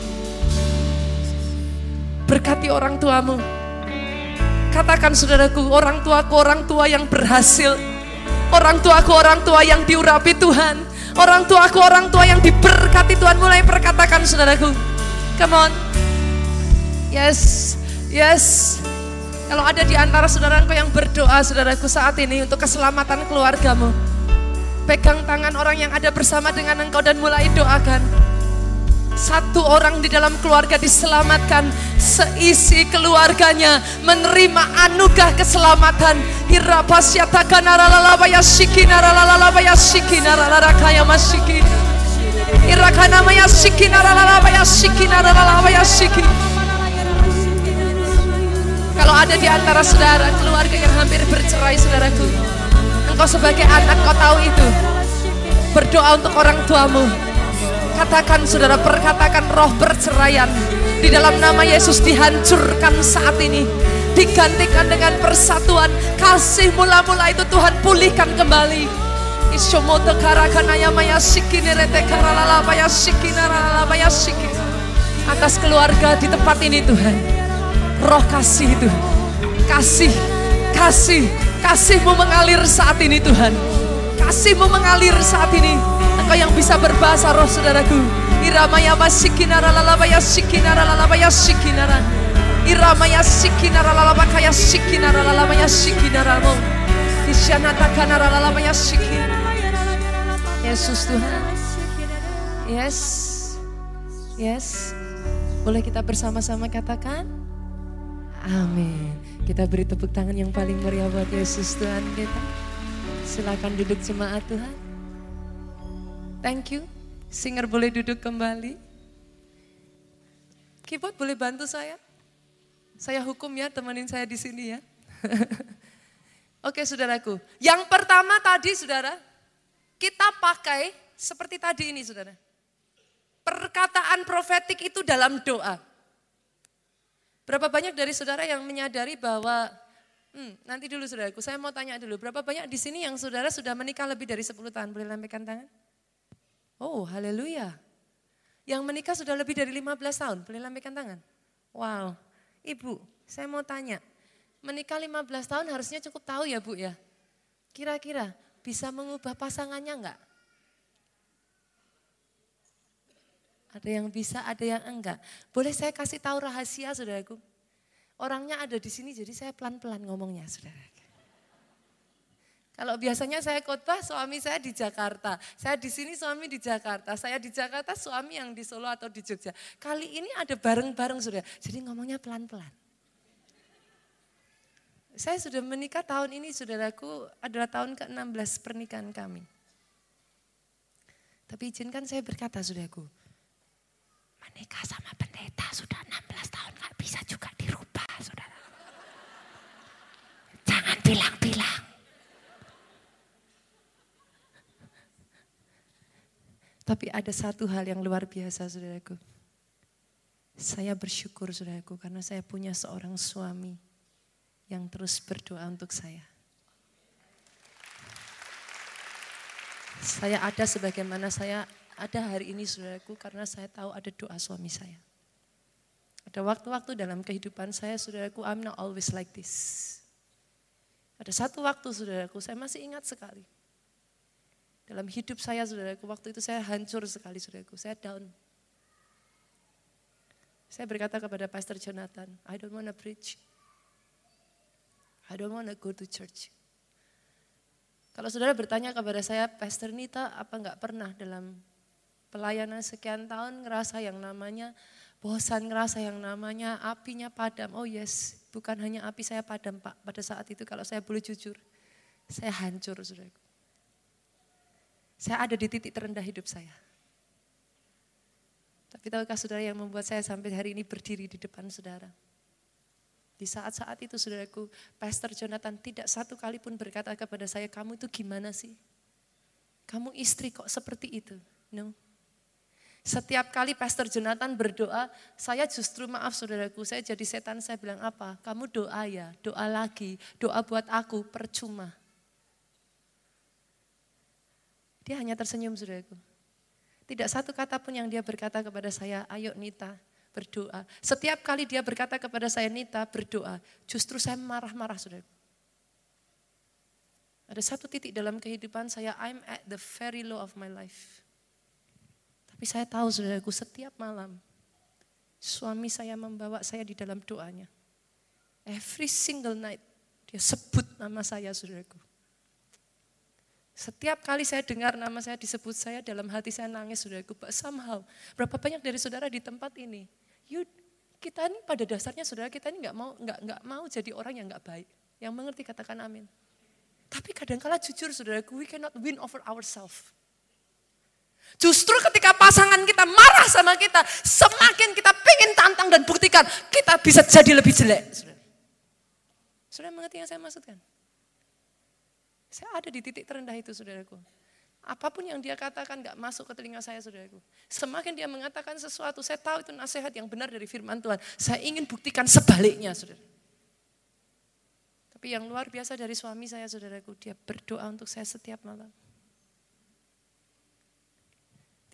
Berkati orang tuamu. Katakan saudaraku, orang tuaku orang tua yang berhasil. Orang tuaku orang tua yang diurapi Tuhan. Orang tuaku orang tua yang diberkati Tuhan. Mulai perkatakan saudaraku. Come on. Yes, yes. Kalau ada di antara saudaraku yang berdoa saudaraku saat ini untuk keselamatan keluargamu. Pegang tangan orang yang ada bersama dengan engkau dan mulai doakan. Satu orang di dalam keluarga diselamatkan, seisi keluarganya menerima anugerah keselamatan. Hirapasyatakan aralalabaya shikin aralalabaya shikin aralalakaya masyikin. Irakana maya shikin aralalabaya shikin aralalabaya shikin. Kalau ada di antara saudara keluarga yang hampir bercerai saudaraku. Engkau sebagai anak kau tahu itu. Berdoa untuk orang tuamu Katakan saudara, perkatakan roh perceraian di dalam nama Yesus dihancurkan saat ini. Digantikan dengan persatuan. Kasih mula-mula itu Tuhan pulihkan kembali. Ishomoto karakanaya maya shikini rete karalala maya shikini. Atas keluarga di tempat ini Tuhan. Roh kasih itu. Kasih, kasih, kasihmu mengalir saat ini Tuhan. Kasihmu mengalir saat ini Engkau yang bisa berbahasa roh saudaraku. Iramaya masikinara lalabaya sikinara lalabaya sikinara. Iramaya sikinara lalabakaya sikinara lalabaya sikinara mo. Isyanata kanara lalabaya sikin. Yesus Tuhan. Yes. Yes. Boleh kita bersama-sama katakan? Amin. Kita beri tepuk tangan yang paling meriah buat Yesus Tuhan kita. Silakan duduk jemaat Tuhan. Thank you. Singer boleh duduk kembali. Keyboard boleh bantu saya? Saya hukum ya, temenin saya di sini ya. Oke saudaraku. Yang pertama tadi saudara, kita pakai seperti tadi ini saudara. Perkataan profetik itu dalam doa. Berapa banyak dari saudara yang menyadari bahwa Hmm, nanti dulu saudaraku, saya mau tanya dulu, berapa banyak di sini yang saudara sudah menikah lebih dari 10 tahun? Boleh lambaikan tangan? Oh, haleluya. Yang menikah sudah lebih dari 15 tahun, boleh lambaikan tangan? Wow, Ibu, saya mau tanya, menikah 15 tahun harusnya cukup tahu ya Bu ya? Kira-kira bisa mengubah pasangannya enggak? Ada yang bisa, ada yang enggak. Boleh saya kasih tahu rahasia saudaraku? Orangnya ada di sini jadi saya pelan-pelan ngomongnya saudara. Kalau biasanya saya khotbah suami saya di Jakarta, saya di sini suami di Jakarta, saya di Jakarta suami yang di Solo atau di Jogja. Kali ini ada bareng-bareng sudah, jadi ngomongnya pelan-pelan. Saya sudah menikah tahun ini, saudaraku adalah tahun ke-16 pernikahan kami. Tapi izinkan saya berkata, saudaraku, menikah sama pendeta sudah 16 tahun gak bisa juga dirubah, saudara. Jangan bilang-bilang. Tapi ada satu hal yang luar biasa saudaraku. Saya bersyukur saudaraku karena saya punya seorang suami yang terus berdoa untuk saya. Saya ada sebagaimana saya ada hari ini saudaraku karena saya tahu ada doa suami saya. Ada waktu-waktu dalam kehidupan saya saudaraku I'm not always like this. Ada satu waktu saudaraku saya masih ingat sekali. Dalam hidup saya, saudaraku, waktu itu saya hancur sekali, saudaraku. Saya down. Saya berkata kepada Pastor Jonathan, I don't want to preach. I don't want to go to church. Kalau saudara bertanya kepada saya, Pastor Nita, apa enggak pernah dalam pelayanan sekian tahun ngerasa yang namanya bosan, ngerasa yang namanya apinya padam. Oh yes, bukan hanya api saya padam Pak. Pada saat itu kalau saya boleh jujur, saya hancur saudaraku. Saya ada di titik terendah hidup saya. Tapi tahukah saudara yang membuat saya sampai hari ini berdiri di depan saudara? Di saat-saat itu saudaraku, Pastor Jonathan tidak satu kali pun berkata kepada saya, kamu itu gimana sih? Kamu istri kok seperti itu? No. Setiap kali Pastor Jonathan berdoa, saya justru maaf saudaraku, saya jadi setan, saya bilang apa? Kamu doa ya, doa lagi, doa buat aku, percuma. Dia hanya tersenyum saudaraku. Tidak satu kata pun yang dia berkata kepada saya, ayo Nita berdoa. Setiap kali dia berkata kepada saya, Nita berdoa, justru saya marah-marah saudaraku. Ada satu titik dalam kehidupan saya, I'm at the very low of my life. Tapi saya tahu saudaraku, setiap malam suami saya membawa saya di dalam doanya. Every single night dia sebut nama saya saudaraku. Setiap kali saya dengar nama saya disebut saya dalam hati saya nangis saudaraku. But somehow, berapa banyak dari saudara di tempat ini, you, kita ini pada dasarnya saudara kita ini nggak mau nggak nggak mau jadi orang yang nggak baik. Yang mengerti katakan amin. Tapi kadang-kala jujur saudaraku, we cannot win over ourselves. Justru ketika pasangan kita marah sama kita, semakin kita pengen tantang dan buktikan, kita bisa jadi lebih jelek. Saudara, saudara mengerti yang saya maksudkan? Saya ada di titik terendah itu saudaraku. Apa pun yang dia katakan gak masuk ke telinga saya saudaraku. Semakin dia mengatakan sesuatu, saya tahu itu nasihat yang benar dari firman Tuhan. Saya ingin buktikan sebaliknya saudara. Tapi yang luar biasa dari suami saya saudaraku, dia berdoa untuk saya setiap malam.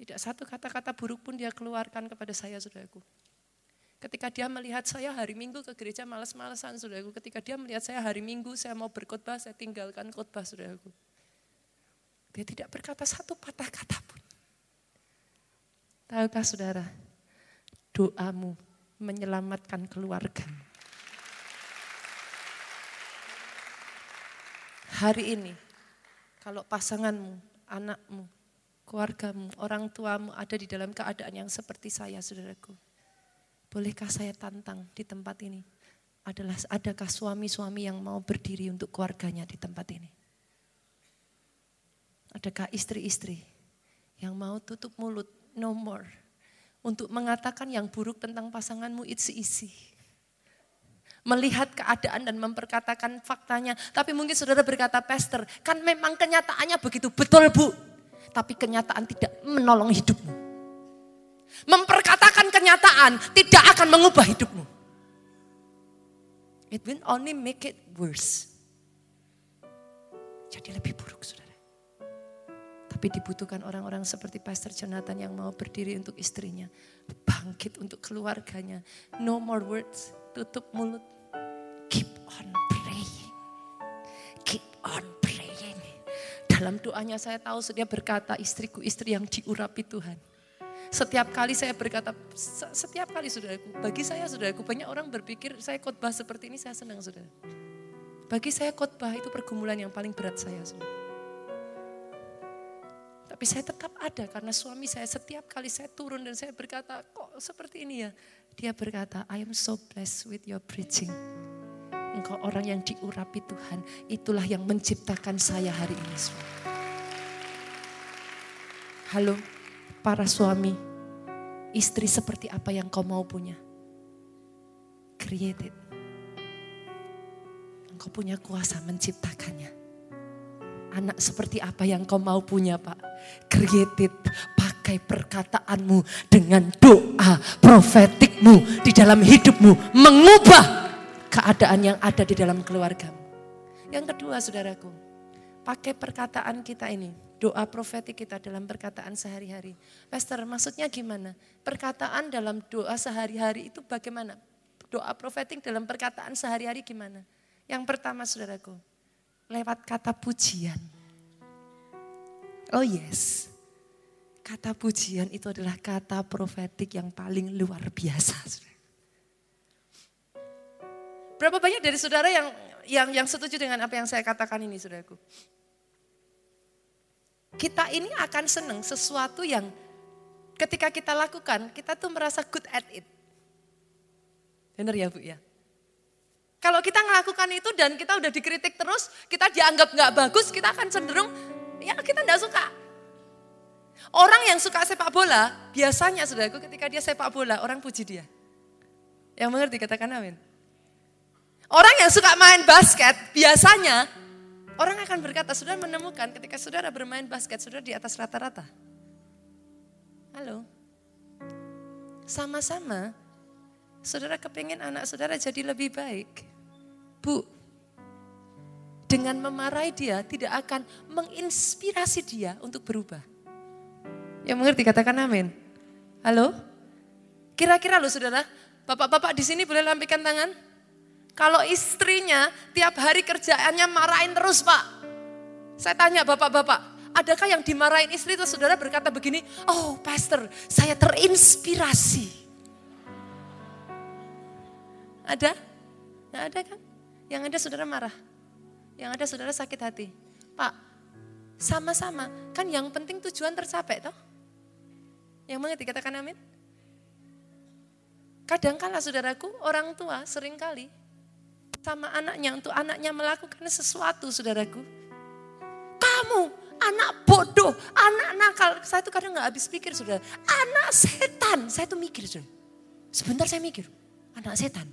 Tidak satu kata-kata buruk pun dia keluarkan kepada saya saudaraku. Ketika dia melihat saya hari Minggu ke gereja malas-malasan, saudaraku. Ketika dia melihat saya hari Minggu, saya mau berkhotbah, saya tinggalkan khotbah, saudaraku. Dia tidak berkata satu patah kata pun. Tahukah saudara, doamu menyelamatkan keluargamu. Hari ini, kalau pasanganmu, anakmu, keluargamu, orang tuamu ada di dalam keadaan yang seperti saya, saudaraku Bolehkah saya tantang di tempat ini? Adalah adakah suami-suami yang mau berdiri untuk keluarganya di tempat ini? Adakah istri-istri yang mau tutup mulut, no more, untuk mengatakan yang buruk tentang pasanganmu, it's easy. Melihat keadaan dan memperkatakan faktanya. Tapi mungkin saudara berkata, Pastor, kan memang kenyataannya begitu. Betul bu, tapi kenyataan tidak menolong hidupmu. Memperkatakan kenyataan tidak akan mengubah hidupmu. It will only make it worse. Jadi lebih buruk saudara. Tapi dibutuhkan orang-orang seperti Pastor Jonathan yang mau berdiri untuk istrinya. Bangkit untuk keluarganya. No more words. Tutup mulut. Keep on Dalam doanya saya tahu dia berkata istriku istri yang diurapi Tuhan. Setiap kali saya berkata, setiap kali saudaraku, bagi saya saudaraku, banyak orang berpikir saya khotbah seperti ini saya senang saudara. Bagi saya khotbah itu pergumulan yang paling berat saya saudara. Tapi saya tetap ada karena suami saya setiap kali saya turun dan saya berkata, kok seperti ini ya? Dia berkata, I am so blessed with your preaching. Engkau orang yang diurapi Tuhan, itulah yang menciptakan saya hari ini. Halo, para suami, istri seperti apa yang kau mau punya. Created. Engkau punya kuasa menciptakannya. Anak seperti apa yang kau mau punya Pak. Created. Pakai perkataanmu dengan doa profetikmu di dalam hidupmu. Mengubah keadaan yang ada di dalam keluargamu. Yang kedua saudaraku. Pakai perkataan kita ini doa profetik kita dalam perkataan sehari-hari. Pastor, maksudnya gimana? Perkataan dalam doa sehari-hari itu bagaimana? Doa profetik dalam perkataan sehari-hari gimana? Yang pertama saudaraku, lewat kata pujian. Oh yes, kata pujian itu adalah kata profetik yang paling luar biasa. Berapa banyak dari saudara yang yang yang setuju dengan apa yang saya katakan ini, saudaraku? kita ini akan senang sesuatu yang ketika kita lakukan, kita tuh merasa good at it. Benar ya Bu ya? Kalau kita melakukan itu dan kita udah dikritik terus, kita dianggap nggak bagus, kita akan cenderung, ya kita nggak suka. Orang yang suka sepak bola, biasanya saudaraku ketika dia sepak bola, orang puji dia. Yang mengerti katakan amin. Orang yang suka main basket, biasanya Orang akan berkata, saudara menemukan ketika saudara bermain basket, saudara di atas rata-rata. Halo? Sama-sama, saudara kepingin anak saudara jadi lebih baik. Bu, dengan memarahi dia tidak akan menginspirasi dia untuk berubah. Yang mengerti katakan amin. Halo? Kira-kira lo saudara, bapak-bapak di sini boleh lampikan tangan? Kalau istrinya tiap hari kerjaannya marahin terus pak. Saya tanya bapak-bapak, adakah yang dimarahin istri itu saudara berkata begini, oh pastor saya terinspirasi. Ada? Nggak ada kan? Yang ada saudara marah. Yang ada saudara sakit hati. Pak, Sama-sama. Kan yang penting tujuan tercapai toh. Yang mengerti katakan amin. Kadangkala saudaraku, orang tua sering kali sama anaknya untuk anaknya melakukan sesuatu saudaraku. Kamu anak bodoh, anak nakal. Saya tuh kadang nggak habis pikir saudara. Anak setan. Saya tuh mikir saudara. Sebentar saya mikir, anak setan.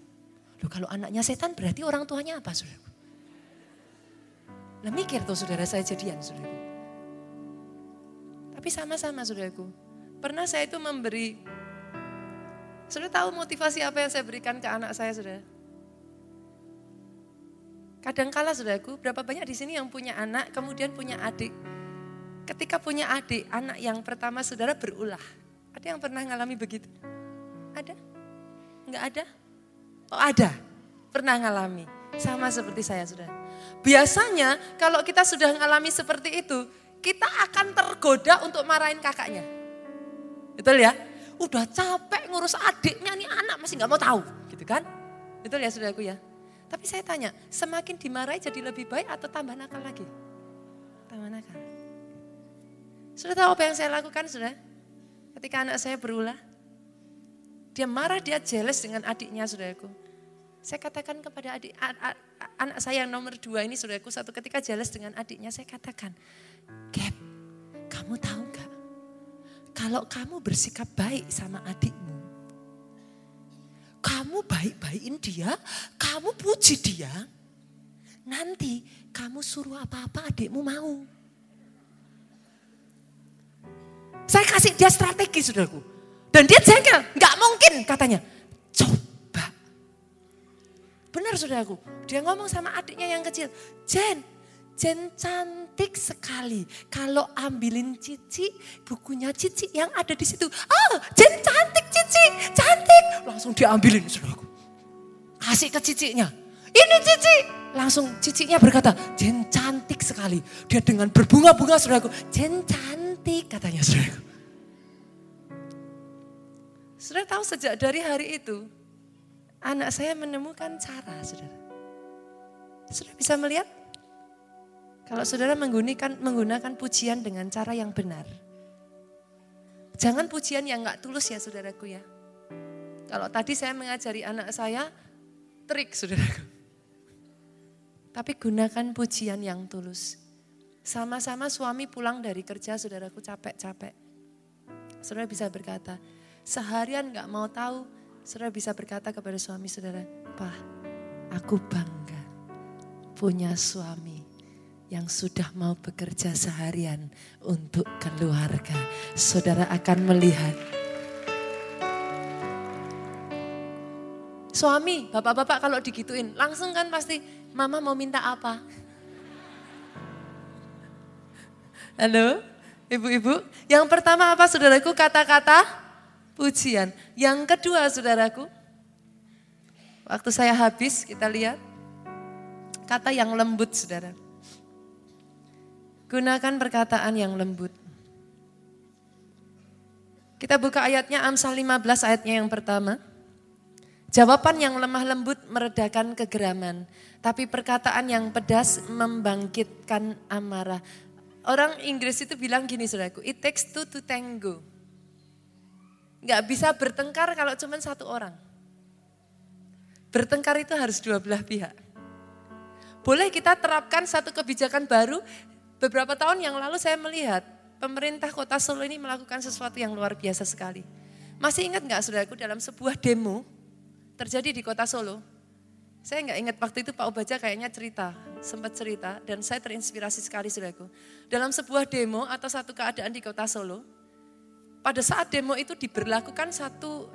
Loh kalau anaknya setan berarti orang tuanya apa saudaraku? Nah mikir tuh saudara saya jadian saudaraku. Tapi sama-sama saudaraku. Pernah saya itu memberi sudah tahu motivasi apa yang saya berikan ke anak saya, sudah? Kadangkala saudaraku, berapa banyak di sini yang punya anak, kemudian punya adik. Ketika punya adik, anak yang pertama saudara berulah. Ada yang pernah ngalami begitu? Ada? Enggak ada? Oh ada, pernah ngalami. Sama seperti saya sudah. Biasanya kalau kita sudah ngalami seperti itu, kita akan tergoda untuk marahin kakaknya. Betul ya? udah capek ngurus adiknya nih anak masih nggak mau tahu gitu kan. Betul ya saudaraku ya. Tapi saya tanya, semakin dimarahi jadi lebih baik atau tambah nakal lagi? Tambah nakal. Sudah tahu apa yang saya lakukan sudah? Ketika anak saya berulah, dia marah, dia jealous dengan adiknya saudaraku. Saya katakan kepada adik, anak saya yang nomor dua ini saudaraku, satu ketika jealous dengan adiknya, saya katakan, Gap, kamu tahu gak? Kalau kamu bersikap baik sama adikmu, kamu baik-baikin dia, kamu puji dia, nanti kamu suruh apa-apa adikmu mau. Saya kasih dia strategi saudaraku. Dan dia jengkel, nggak mungkin katanya. Coba. Benar saudaraku, dia ngomong sama adiknya yang kecil, Jen, Jen cantik sekali. Kalau ambilin Cici, bukunya Cici yang ada di situ. Oh, Jen cantik Cici, cantik. Langsung diambilin, saudaraku. Kasih ke Cicinya. Ini Cici. Langsung Cicinya berkata, Jen cantik sekali. Dia dengan berbunga-bunga, saudaraku. Jen cantik, katanya, saudaraku. Saudara tahu sejak dari hari itu, anak saya menemukan cara, saudara. Saudara bisa melihat kalau saudara menggunakan, menggunakan pujian dengan cara yang benar. Jangan pujian yang nggak tulus ya saudaraku ya. Kalau tadi saya mengajari anak saya, trik saudaraku. Tapi gunakan pujian yang tulus. Sama-sama suami pulang dari kerja saudaraku capek-capek. Saudara bisa berkata, seharian nggak mau tahu, saudara bisa berkata kepada suami saudara, Pak, aku bangga punya suami yang sudah mau bekerja seharian untuk keluarga. Saudara akan melihat. Suami, bapak-bapak kalau digituin, langsung kan pasti, mama mau minta apa? Halo, ibu-ibu. Yang pertama apa saudaraku? Kata-kata pujian. Yang kedua saudaraku, waktu saya habis kita lihat, kata yang lembut saudara. Gunakan perkataan yang lembut. Kita buka ayatnya Amsal 15 ayatnya yang pertama. Jawaban yang lemah lembut meredakan kegeraman, tapi perkataan yang pedas membangkitkan amarah. Orang Inggris itu bilang gini saudaraku, it takes two to tango. Gak bisa bertengkar kalau cuma satu orang. Bertengkar itu harus dua belah pihak. Boleh kita terapkan satu kebijakan baru, Beberapa tahun yang lalu saya melihat pemerintah kota Solo ini melakukan sesuatu yang luar biasa sekali. Masih ingat nggak saudaraku dalam sebuah demo terjadi di kota Solo? Saya nggak ingat waktu itu Pak Obaja kayaknya cerita, sempat cerita dan saya terinspirasi sekali saudaraku. Dalam sebuah demo atau satu keadaan di kota Solo, pada saat demo itu diberlakukan satu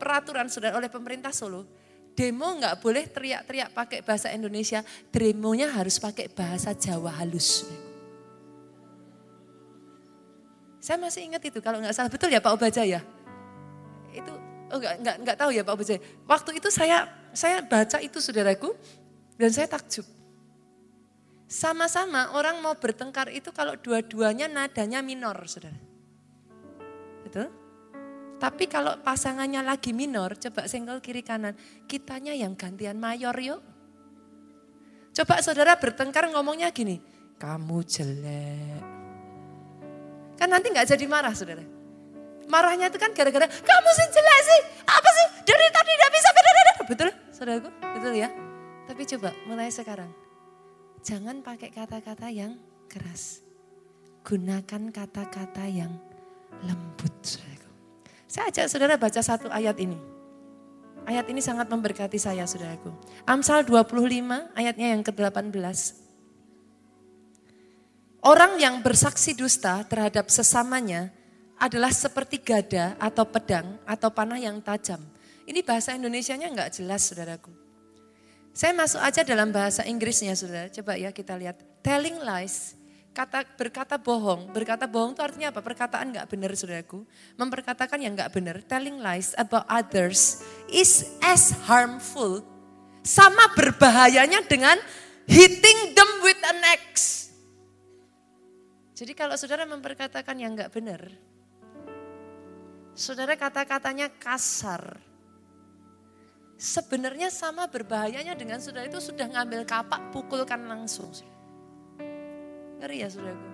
peraturan saudara oleh pemerintah Solo. Demo nggak boleh teriak-teriak pakai bahasa Indonesia, demonya harus pakai bahasa Jawa halus. Saya masih ingat itu kalau nggak salah betul ya Pak Obaja ya. Itu oh nggak nggak nggak tahu ya Pak Obaja. Waktu itu saya saya baca itu saudaraku dan saya takjub. Sama-sama orang mau bertengkar itu kalau dua-duanya nadanya minor, saudara. Betul? Tapi kalau pasangannya lagi minor, coba senggol kiri kanan, kitanya yang gantian mayor yuk. Coba saudara bertengkar ngomongnya gini, kamu jelek, Kan nanti nggak jadi marah saudara. Marahnya itu kan gara-gara kamu sih jelek sih. Apa sih dari tadi tidak bisa. Betul saudaraku? Betul ya? Tapi coba mulai sekarang. Jangan pakai kata-kata yang keras. Gunakan kata-kata yang lembut saudaraku. Saya ajak saudara baca satu ayat ini. Ayat ini sangat memberkati saya saudaraku. Amsal 25 ayatnya yang ke-18. Orang yang bersaksi dusta terhadap sesamanya adalah seperti gada atau pedang atau panah yang tajam. Ini bahasa Indonesianya enggak jelas saudaraku. Saya masuk aja dalam bahasa Inggrisnya saudara. Coba ya kita lihat. Telling lies, kata berkata bohong. Berkata bohong itu artinya apa? Perkataan enggak benar saudaraku. Memperkatakan yang enggak benar. Telling lies about others is as harmful. Sama berbahayanya dengan hitting them with an axe. Jadi kalau saudara memperkatakan yang enggak benar, Saudara kata-katanya kasar. Sebenarnya sama berbahayanya dengan saudara itu sudah ngambil kapak, pukulkan langsung. Ngeri ya saudaraku.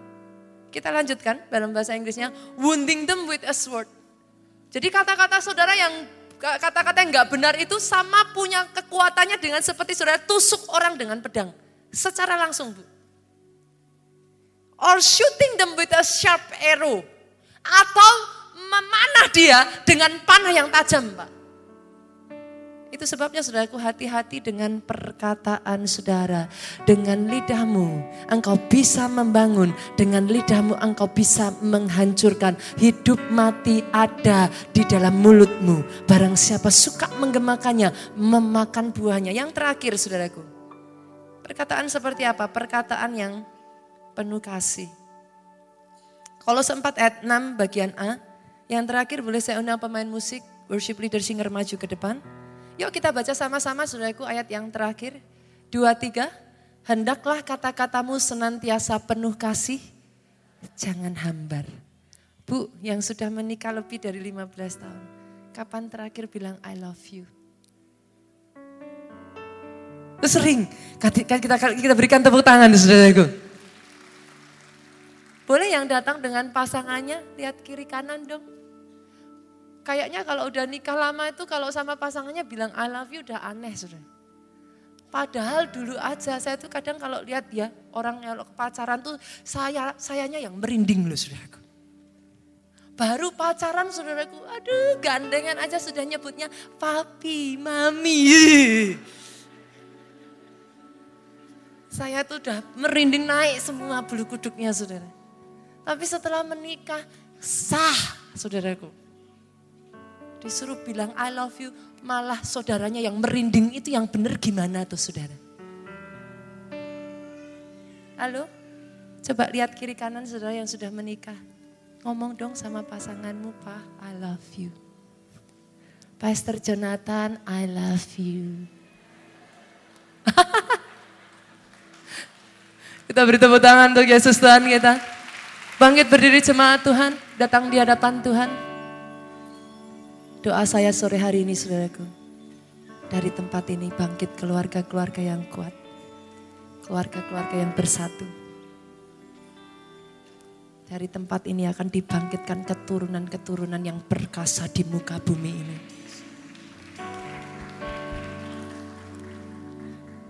Kita lanjutkan dalam bahasa Inggrisnya, wounding them with a sword. Jadi kata-kata saudara yang kata-kata yang nggak benar itu sama punya kekuatannya dengan seperti saudara tusuk orang dengan pedang. Secara langsung bu. Or shooting them with a sharp arrow. Atau memanah dia dengan panah yang tajam, Pak. Itu sebabnya saudaraku hati-hati dengan perkataan saudara. Dengan lidahmu engkau bisa membangun. Dengan lidahmu engkau bisa menghancurkan. Hidup mati ada di dalam mulutmu. Barang siapa suka menggemakannya, memakan buahnya. Yang terakhir saudaraku. Perkataan seperti apa? Perkataan yang penuh kasih. Kalau sempat ayat 6 bagian A, yang terakhir boleh saya undang pemain musik, worship leader singer maju ke depan. Yuk kita baca sama-sama saudaraku ayat yang terakhir. Dua, tiga. Hendaklah kata-katamu senantiasa penuh kasih, jangan hambar. Bu yang sudah menikah lebih dari 15 tahun, kapan terakhir bilang I love you? Sering, kita, kita, kita berikan tepuk tangan saudaraku. Boleh yang datang dengan pasangannya, lihat kiri kanan dong kayaknya kalau udah nikah lama itu kalau sama pasangannya bilang I love you udah aneh sudah. Padahal dulu aja saya tuh kadang kalau lihat ya orang yang pacaran tuh saya sayanya yang merinding loh saudaraku. Baru pacaran saudaraku, aduh gandengan aja sudah nyebutnya papi, mami. Saya tuh udah merinding naik semua bulu kuduknya saudara. Tapi setelah menikah sah saudaraku disuruh bilang I love you, malah saudaranya yang merinding itu yang benar gimana tuh saudara? Halo? Coba lihat kiri kanan saudara yang sudah menikah. Ngomong dong sama pasanganmu, Pak, I love you. Pastor Jonathan, I love you. kita beri tepuk tangan untuk Yesus Tuhan kita. Bangkit berdiri jemaat Tuhan, datang di hadapan Tuhan. Doa saya sore hari ini saudaraku. Dari tempat ini bangkit keluarga-keluarga yang kuat. Keluarga-keluarga yang bersatu. Dari tempat ini akan dibangkitkan keturunan-keturunan yang perkasa di muka bumi ini.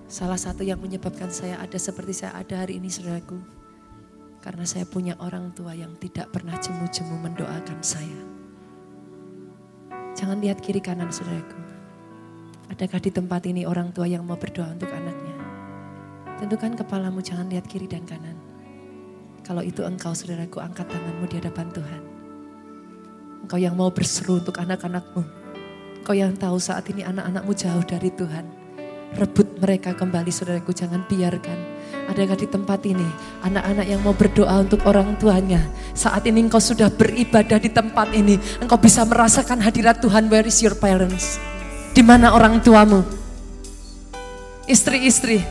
Salah satu yang menyebabkan saya ada seperti saya ada hari ini saudaraku. Karena saya punya orang tua yang tidak pernah jemu-jemu mendoakan saya. Jangan lihat kiri kanan saudaraku. Adakah di tempat ini orang tua yang mau berdoa untuk anaknya? Tentukan kepalamu jangan lihat kiri dan kanan. Kalau itu engkau saudaraku angkat tanganmu di hadapan Tuhan. Engkau yang mau berseru untuk anak-anakmu. Engkau yang tahu saat ini anak-anakmu jauh dari Tuhan. Rebut mereka kembali saudaraku jangan biarkan Adakah di tempat ini anak-anak yang mau berdoa untuk orang tuanya? Saat ini engkau sudah beribadah di tempat ini. Engkau bisa merasakan hadirat Tuhan. Where is your parents? Di mana orang tuamu? Istri-istri.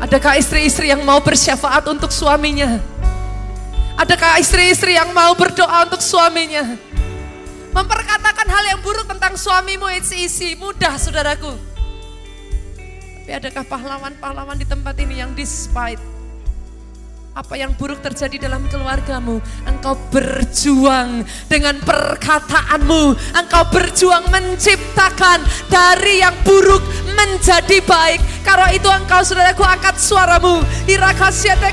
Adakah istri-istri yang mau bersyafaat untuk suaminya? Adakah istri-istri yang mau berdoa untuk suaminya? Memperkatakan hal yang buruk tentang suamimu, it's easy, mudah saudaraku. Tapi adakah pahlawan-pahlawan di tempat ini yang despite? apa yang buruk terjadi dalam keluargamu, engkau berjuang dengan perkataanmu. Engkau berjuang menciptakan dari yang buruk menjadi baik. Karena itu engkau saudaraku angkat suaramu. Irakasiate.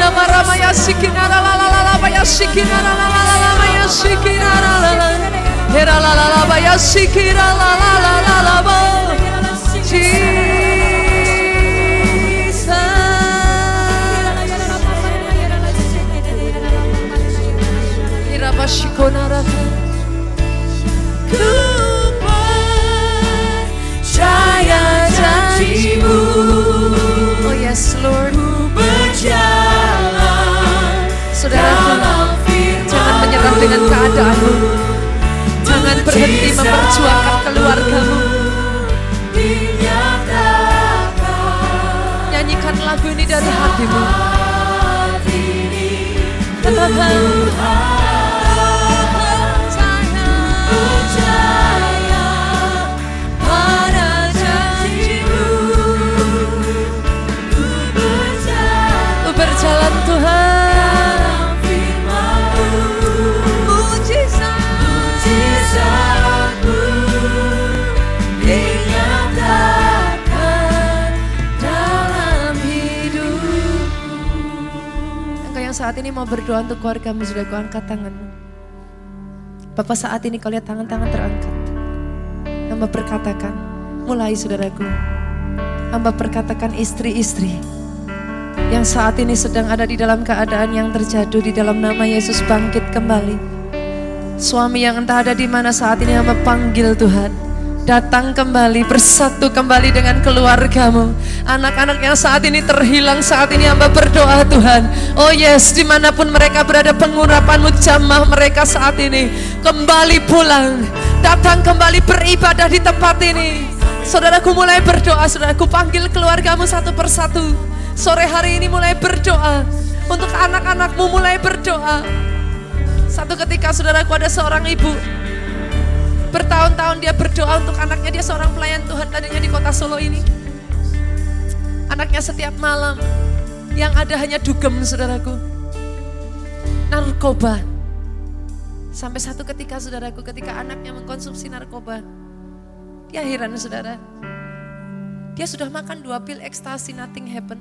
La la la la la la la la la la la Hera la la la la la la la la Oh yes Lord Saudaraku, jangan menyerah dengan keadaanmu. Jangan berhenti memperjuangkan keluargamu. Nyanyikan lagu ini dari hatimu. Katakan. Saat ini mau berdoa untuk keluargamu Sudah kau angkat tanganmu Bapak saat ini kau lihat tangan-tangan terangkat Hamba berkatakan Mulai saudaraku Hamba berkatakan istri-istri yang saat ini sedang ada di dalam keadaan yang terjatuh di dalam nama Yesus bangkit kembali. Suami yang entah ada di mana saat ini hamba panggil Tuhan. Datang kembali, bersatu kembali dengan keluargamu. Anak-anak yang saat ini terhilang, saat ini hamba berdoa Tuhan. Oh yes, di mana pun mereka berada, pengurapanmu jamah mereka saat ini. Kembali pulang, datang kembali beribadah di tempat ini. Saudaraku mulai berdoa, saudaraku panggil keluargamu satu persatu. Sore hari ini mulai berdoa. Untuk anak-anakmu mulai berdoa. Satu ketika saudaraku ada seorang ibu. Bertahun-tahun dia berdoa untuk anaknya. Dia seorang pelayan Tuhan tadinya di kota Solo ini. Anaknya setiap malam. Yang ada hanya dugem saudaraku. Narkoba. Sampai satu ketika saudaraku ketika anaknya mengkonsumsi narkoba. Dia heran saudara. Dia sudah makan dua pil ekstasi nothing happen.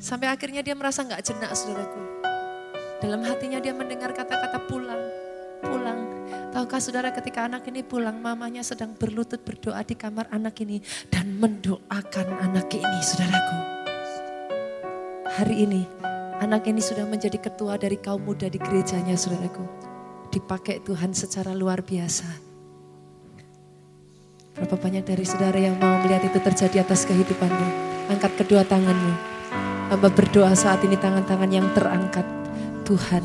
Sampai akhirnya dia merasa nggak jenak saudaraku. Dalam hatinya dia mendengar kata-kata pulang, pulang. Tahukah saudara ketika anak ini pulang, mamanya sedang berlutut berdoa di kamar anak ini dan mendoakan anak ini saudaraku. Hari ini anak ini sudah menjadi ketua dari kaum muda di gerejanya saudaraku. Dipakai Tuhan secara luar biasa. Berapa banyak dari saudara yang mau melihat itu terjadi atas kehidupanmu. Angkat kedua tanganmu. Hamba berdoa saat ini tangan-tangan yang terangkat. Tuhan,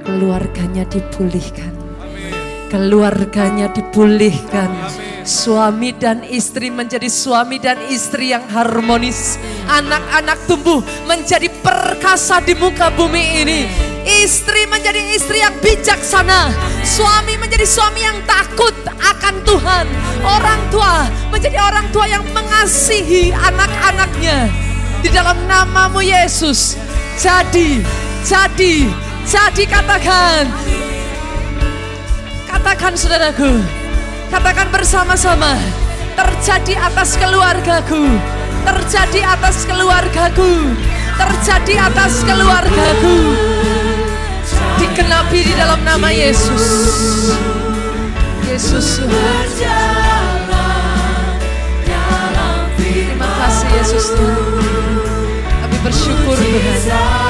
keluarganya dipulihkan. Keluarganya dipulihkan. Suami dan istri menjadi suami dan istri yang harmonis. Anak-anak tumbuh menjadi perkasa di muka bumi ini. Istri menjadi istri yang bijaksana. Suami menjadi suami yang takut akan Tuhan. Orang tua menjadi orang tua yang mengasihi anak-anaknya di dalam namamu Yesus. Jadi, jadi, jadi katakan. Katakan saudaraku. Katakan bersama-sama. Terjadi atas keluargaku. Terjadi atas keluargaku. Terjadi atas keluargaku. Dikenapi di dalam nama Yesus. Yesus Terima kasih Yesus Tuhan bersyukur Tuhan.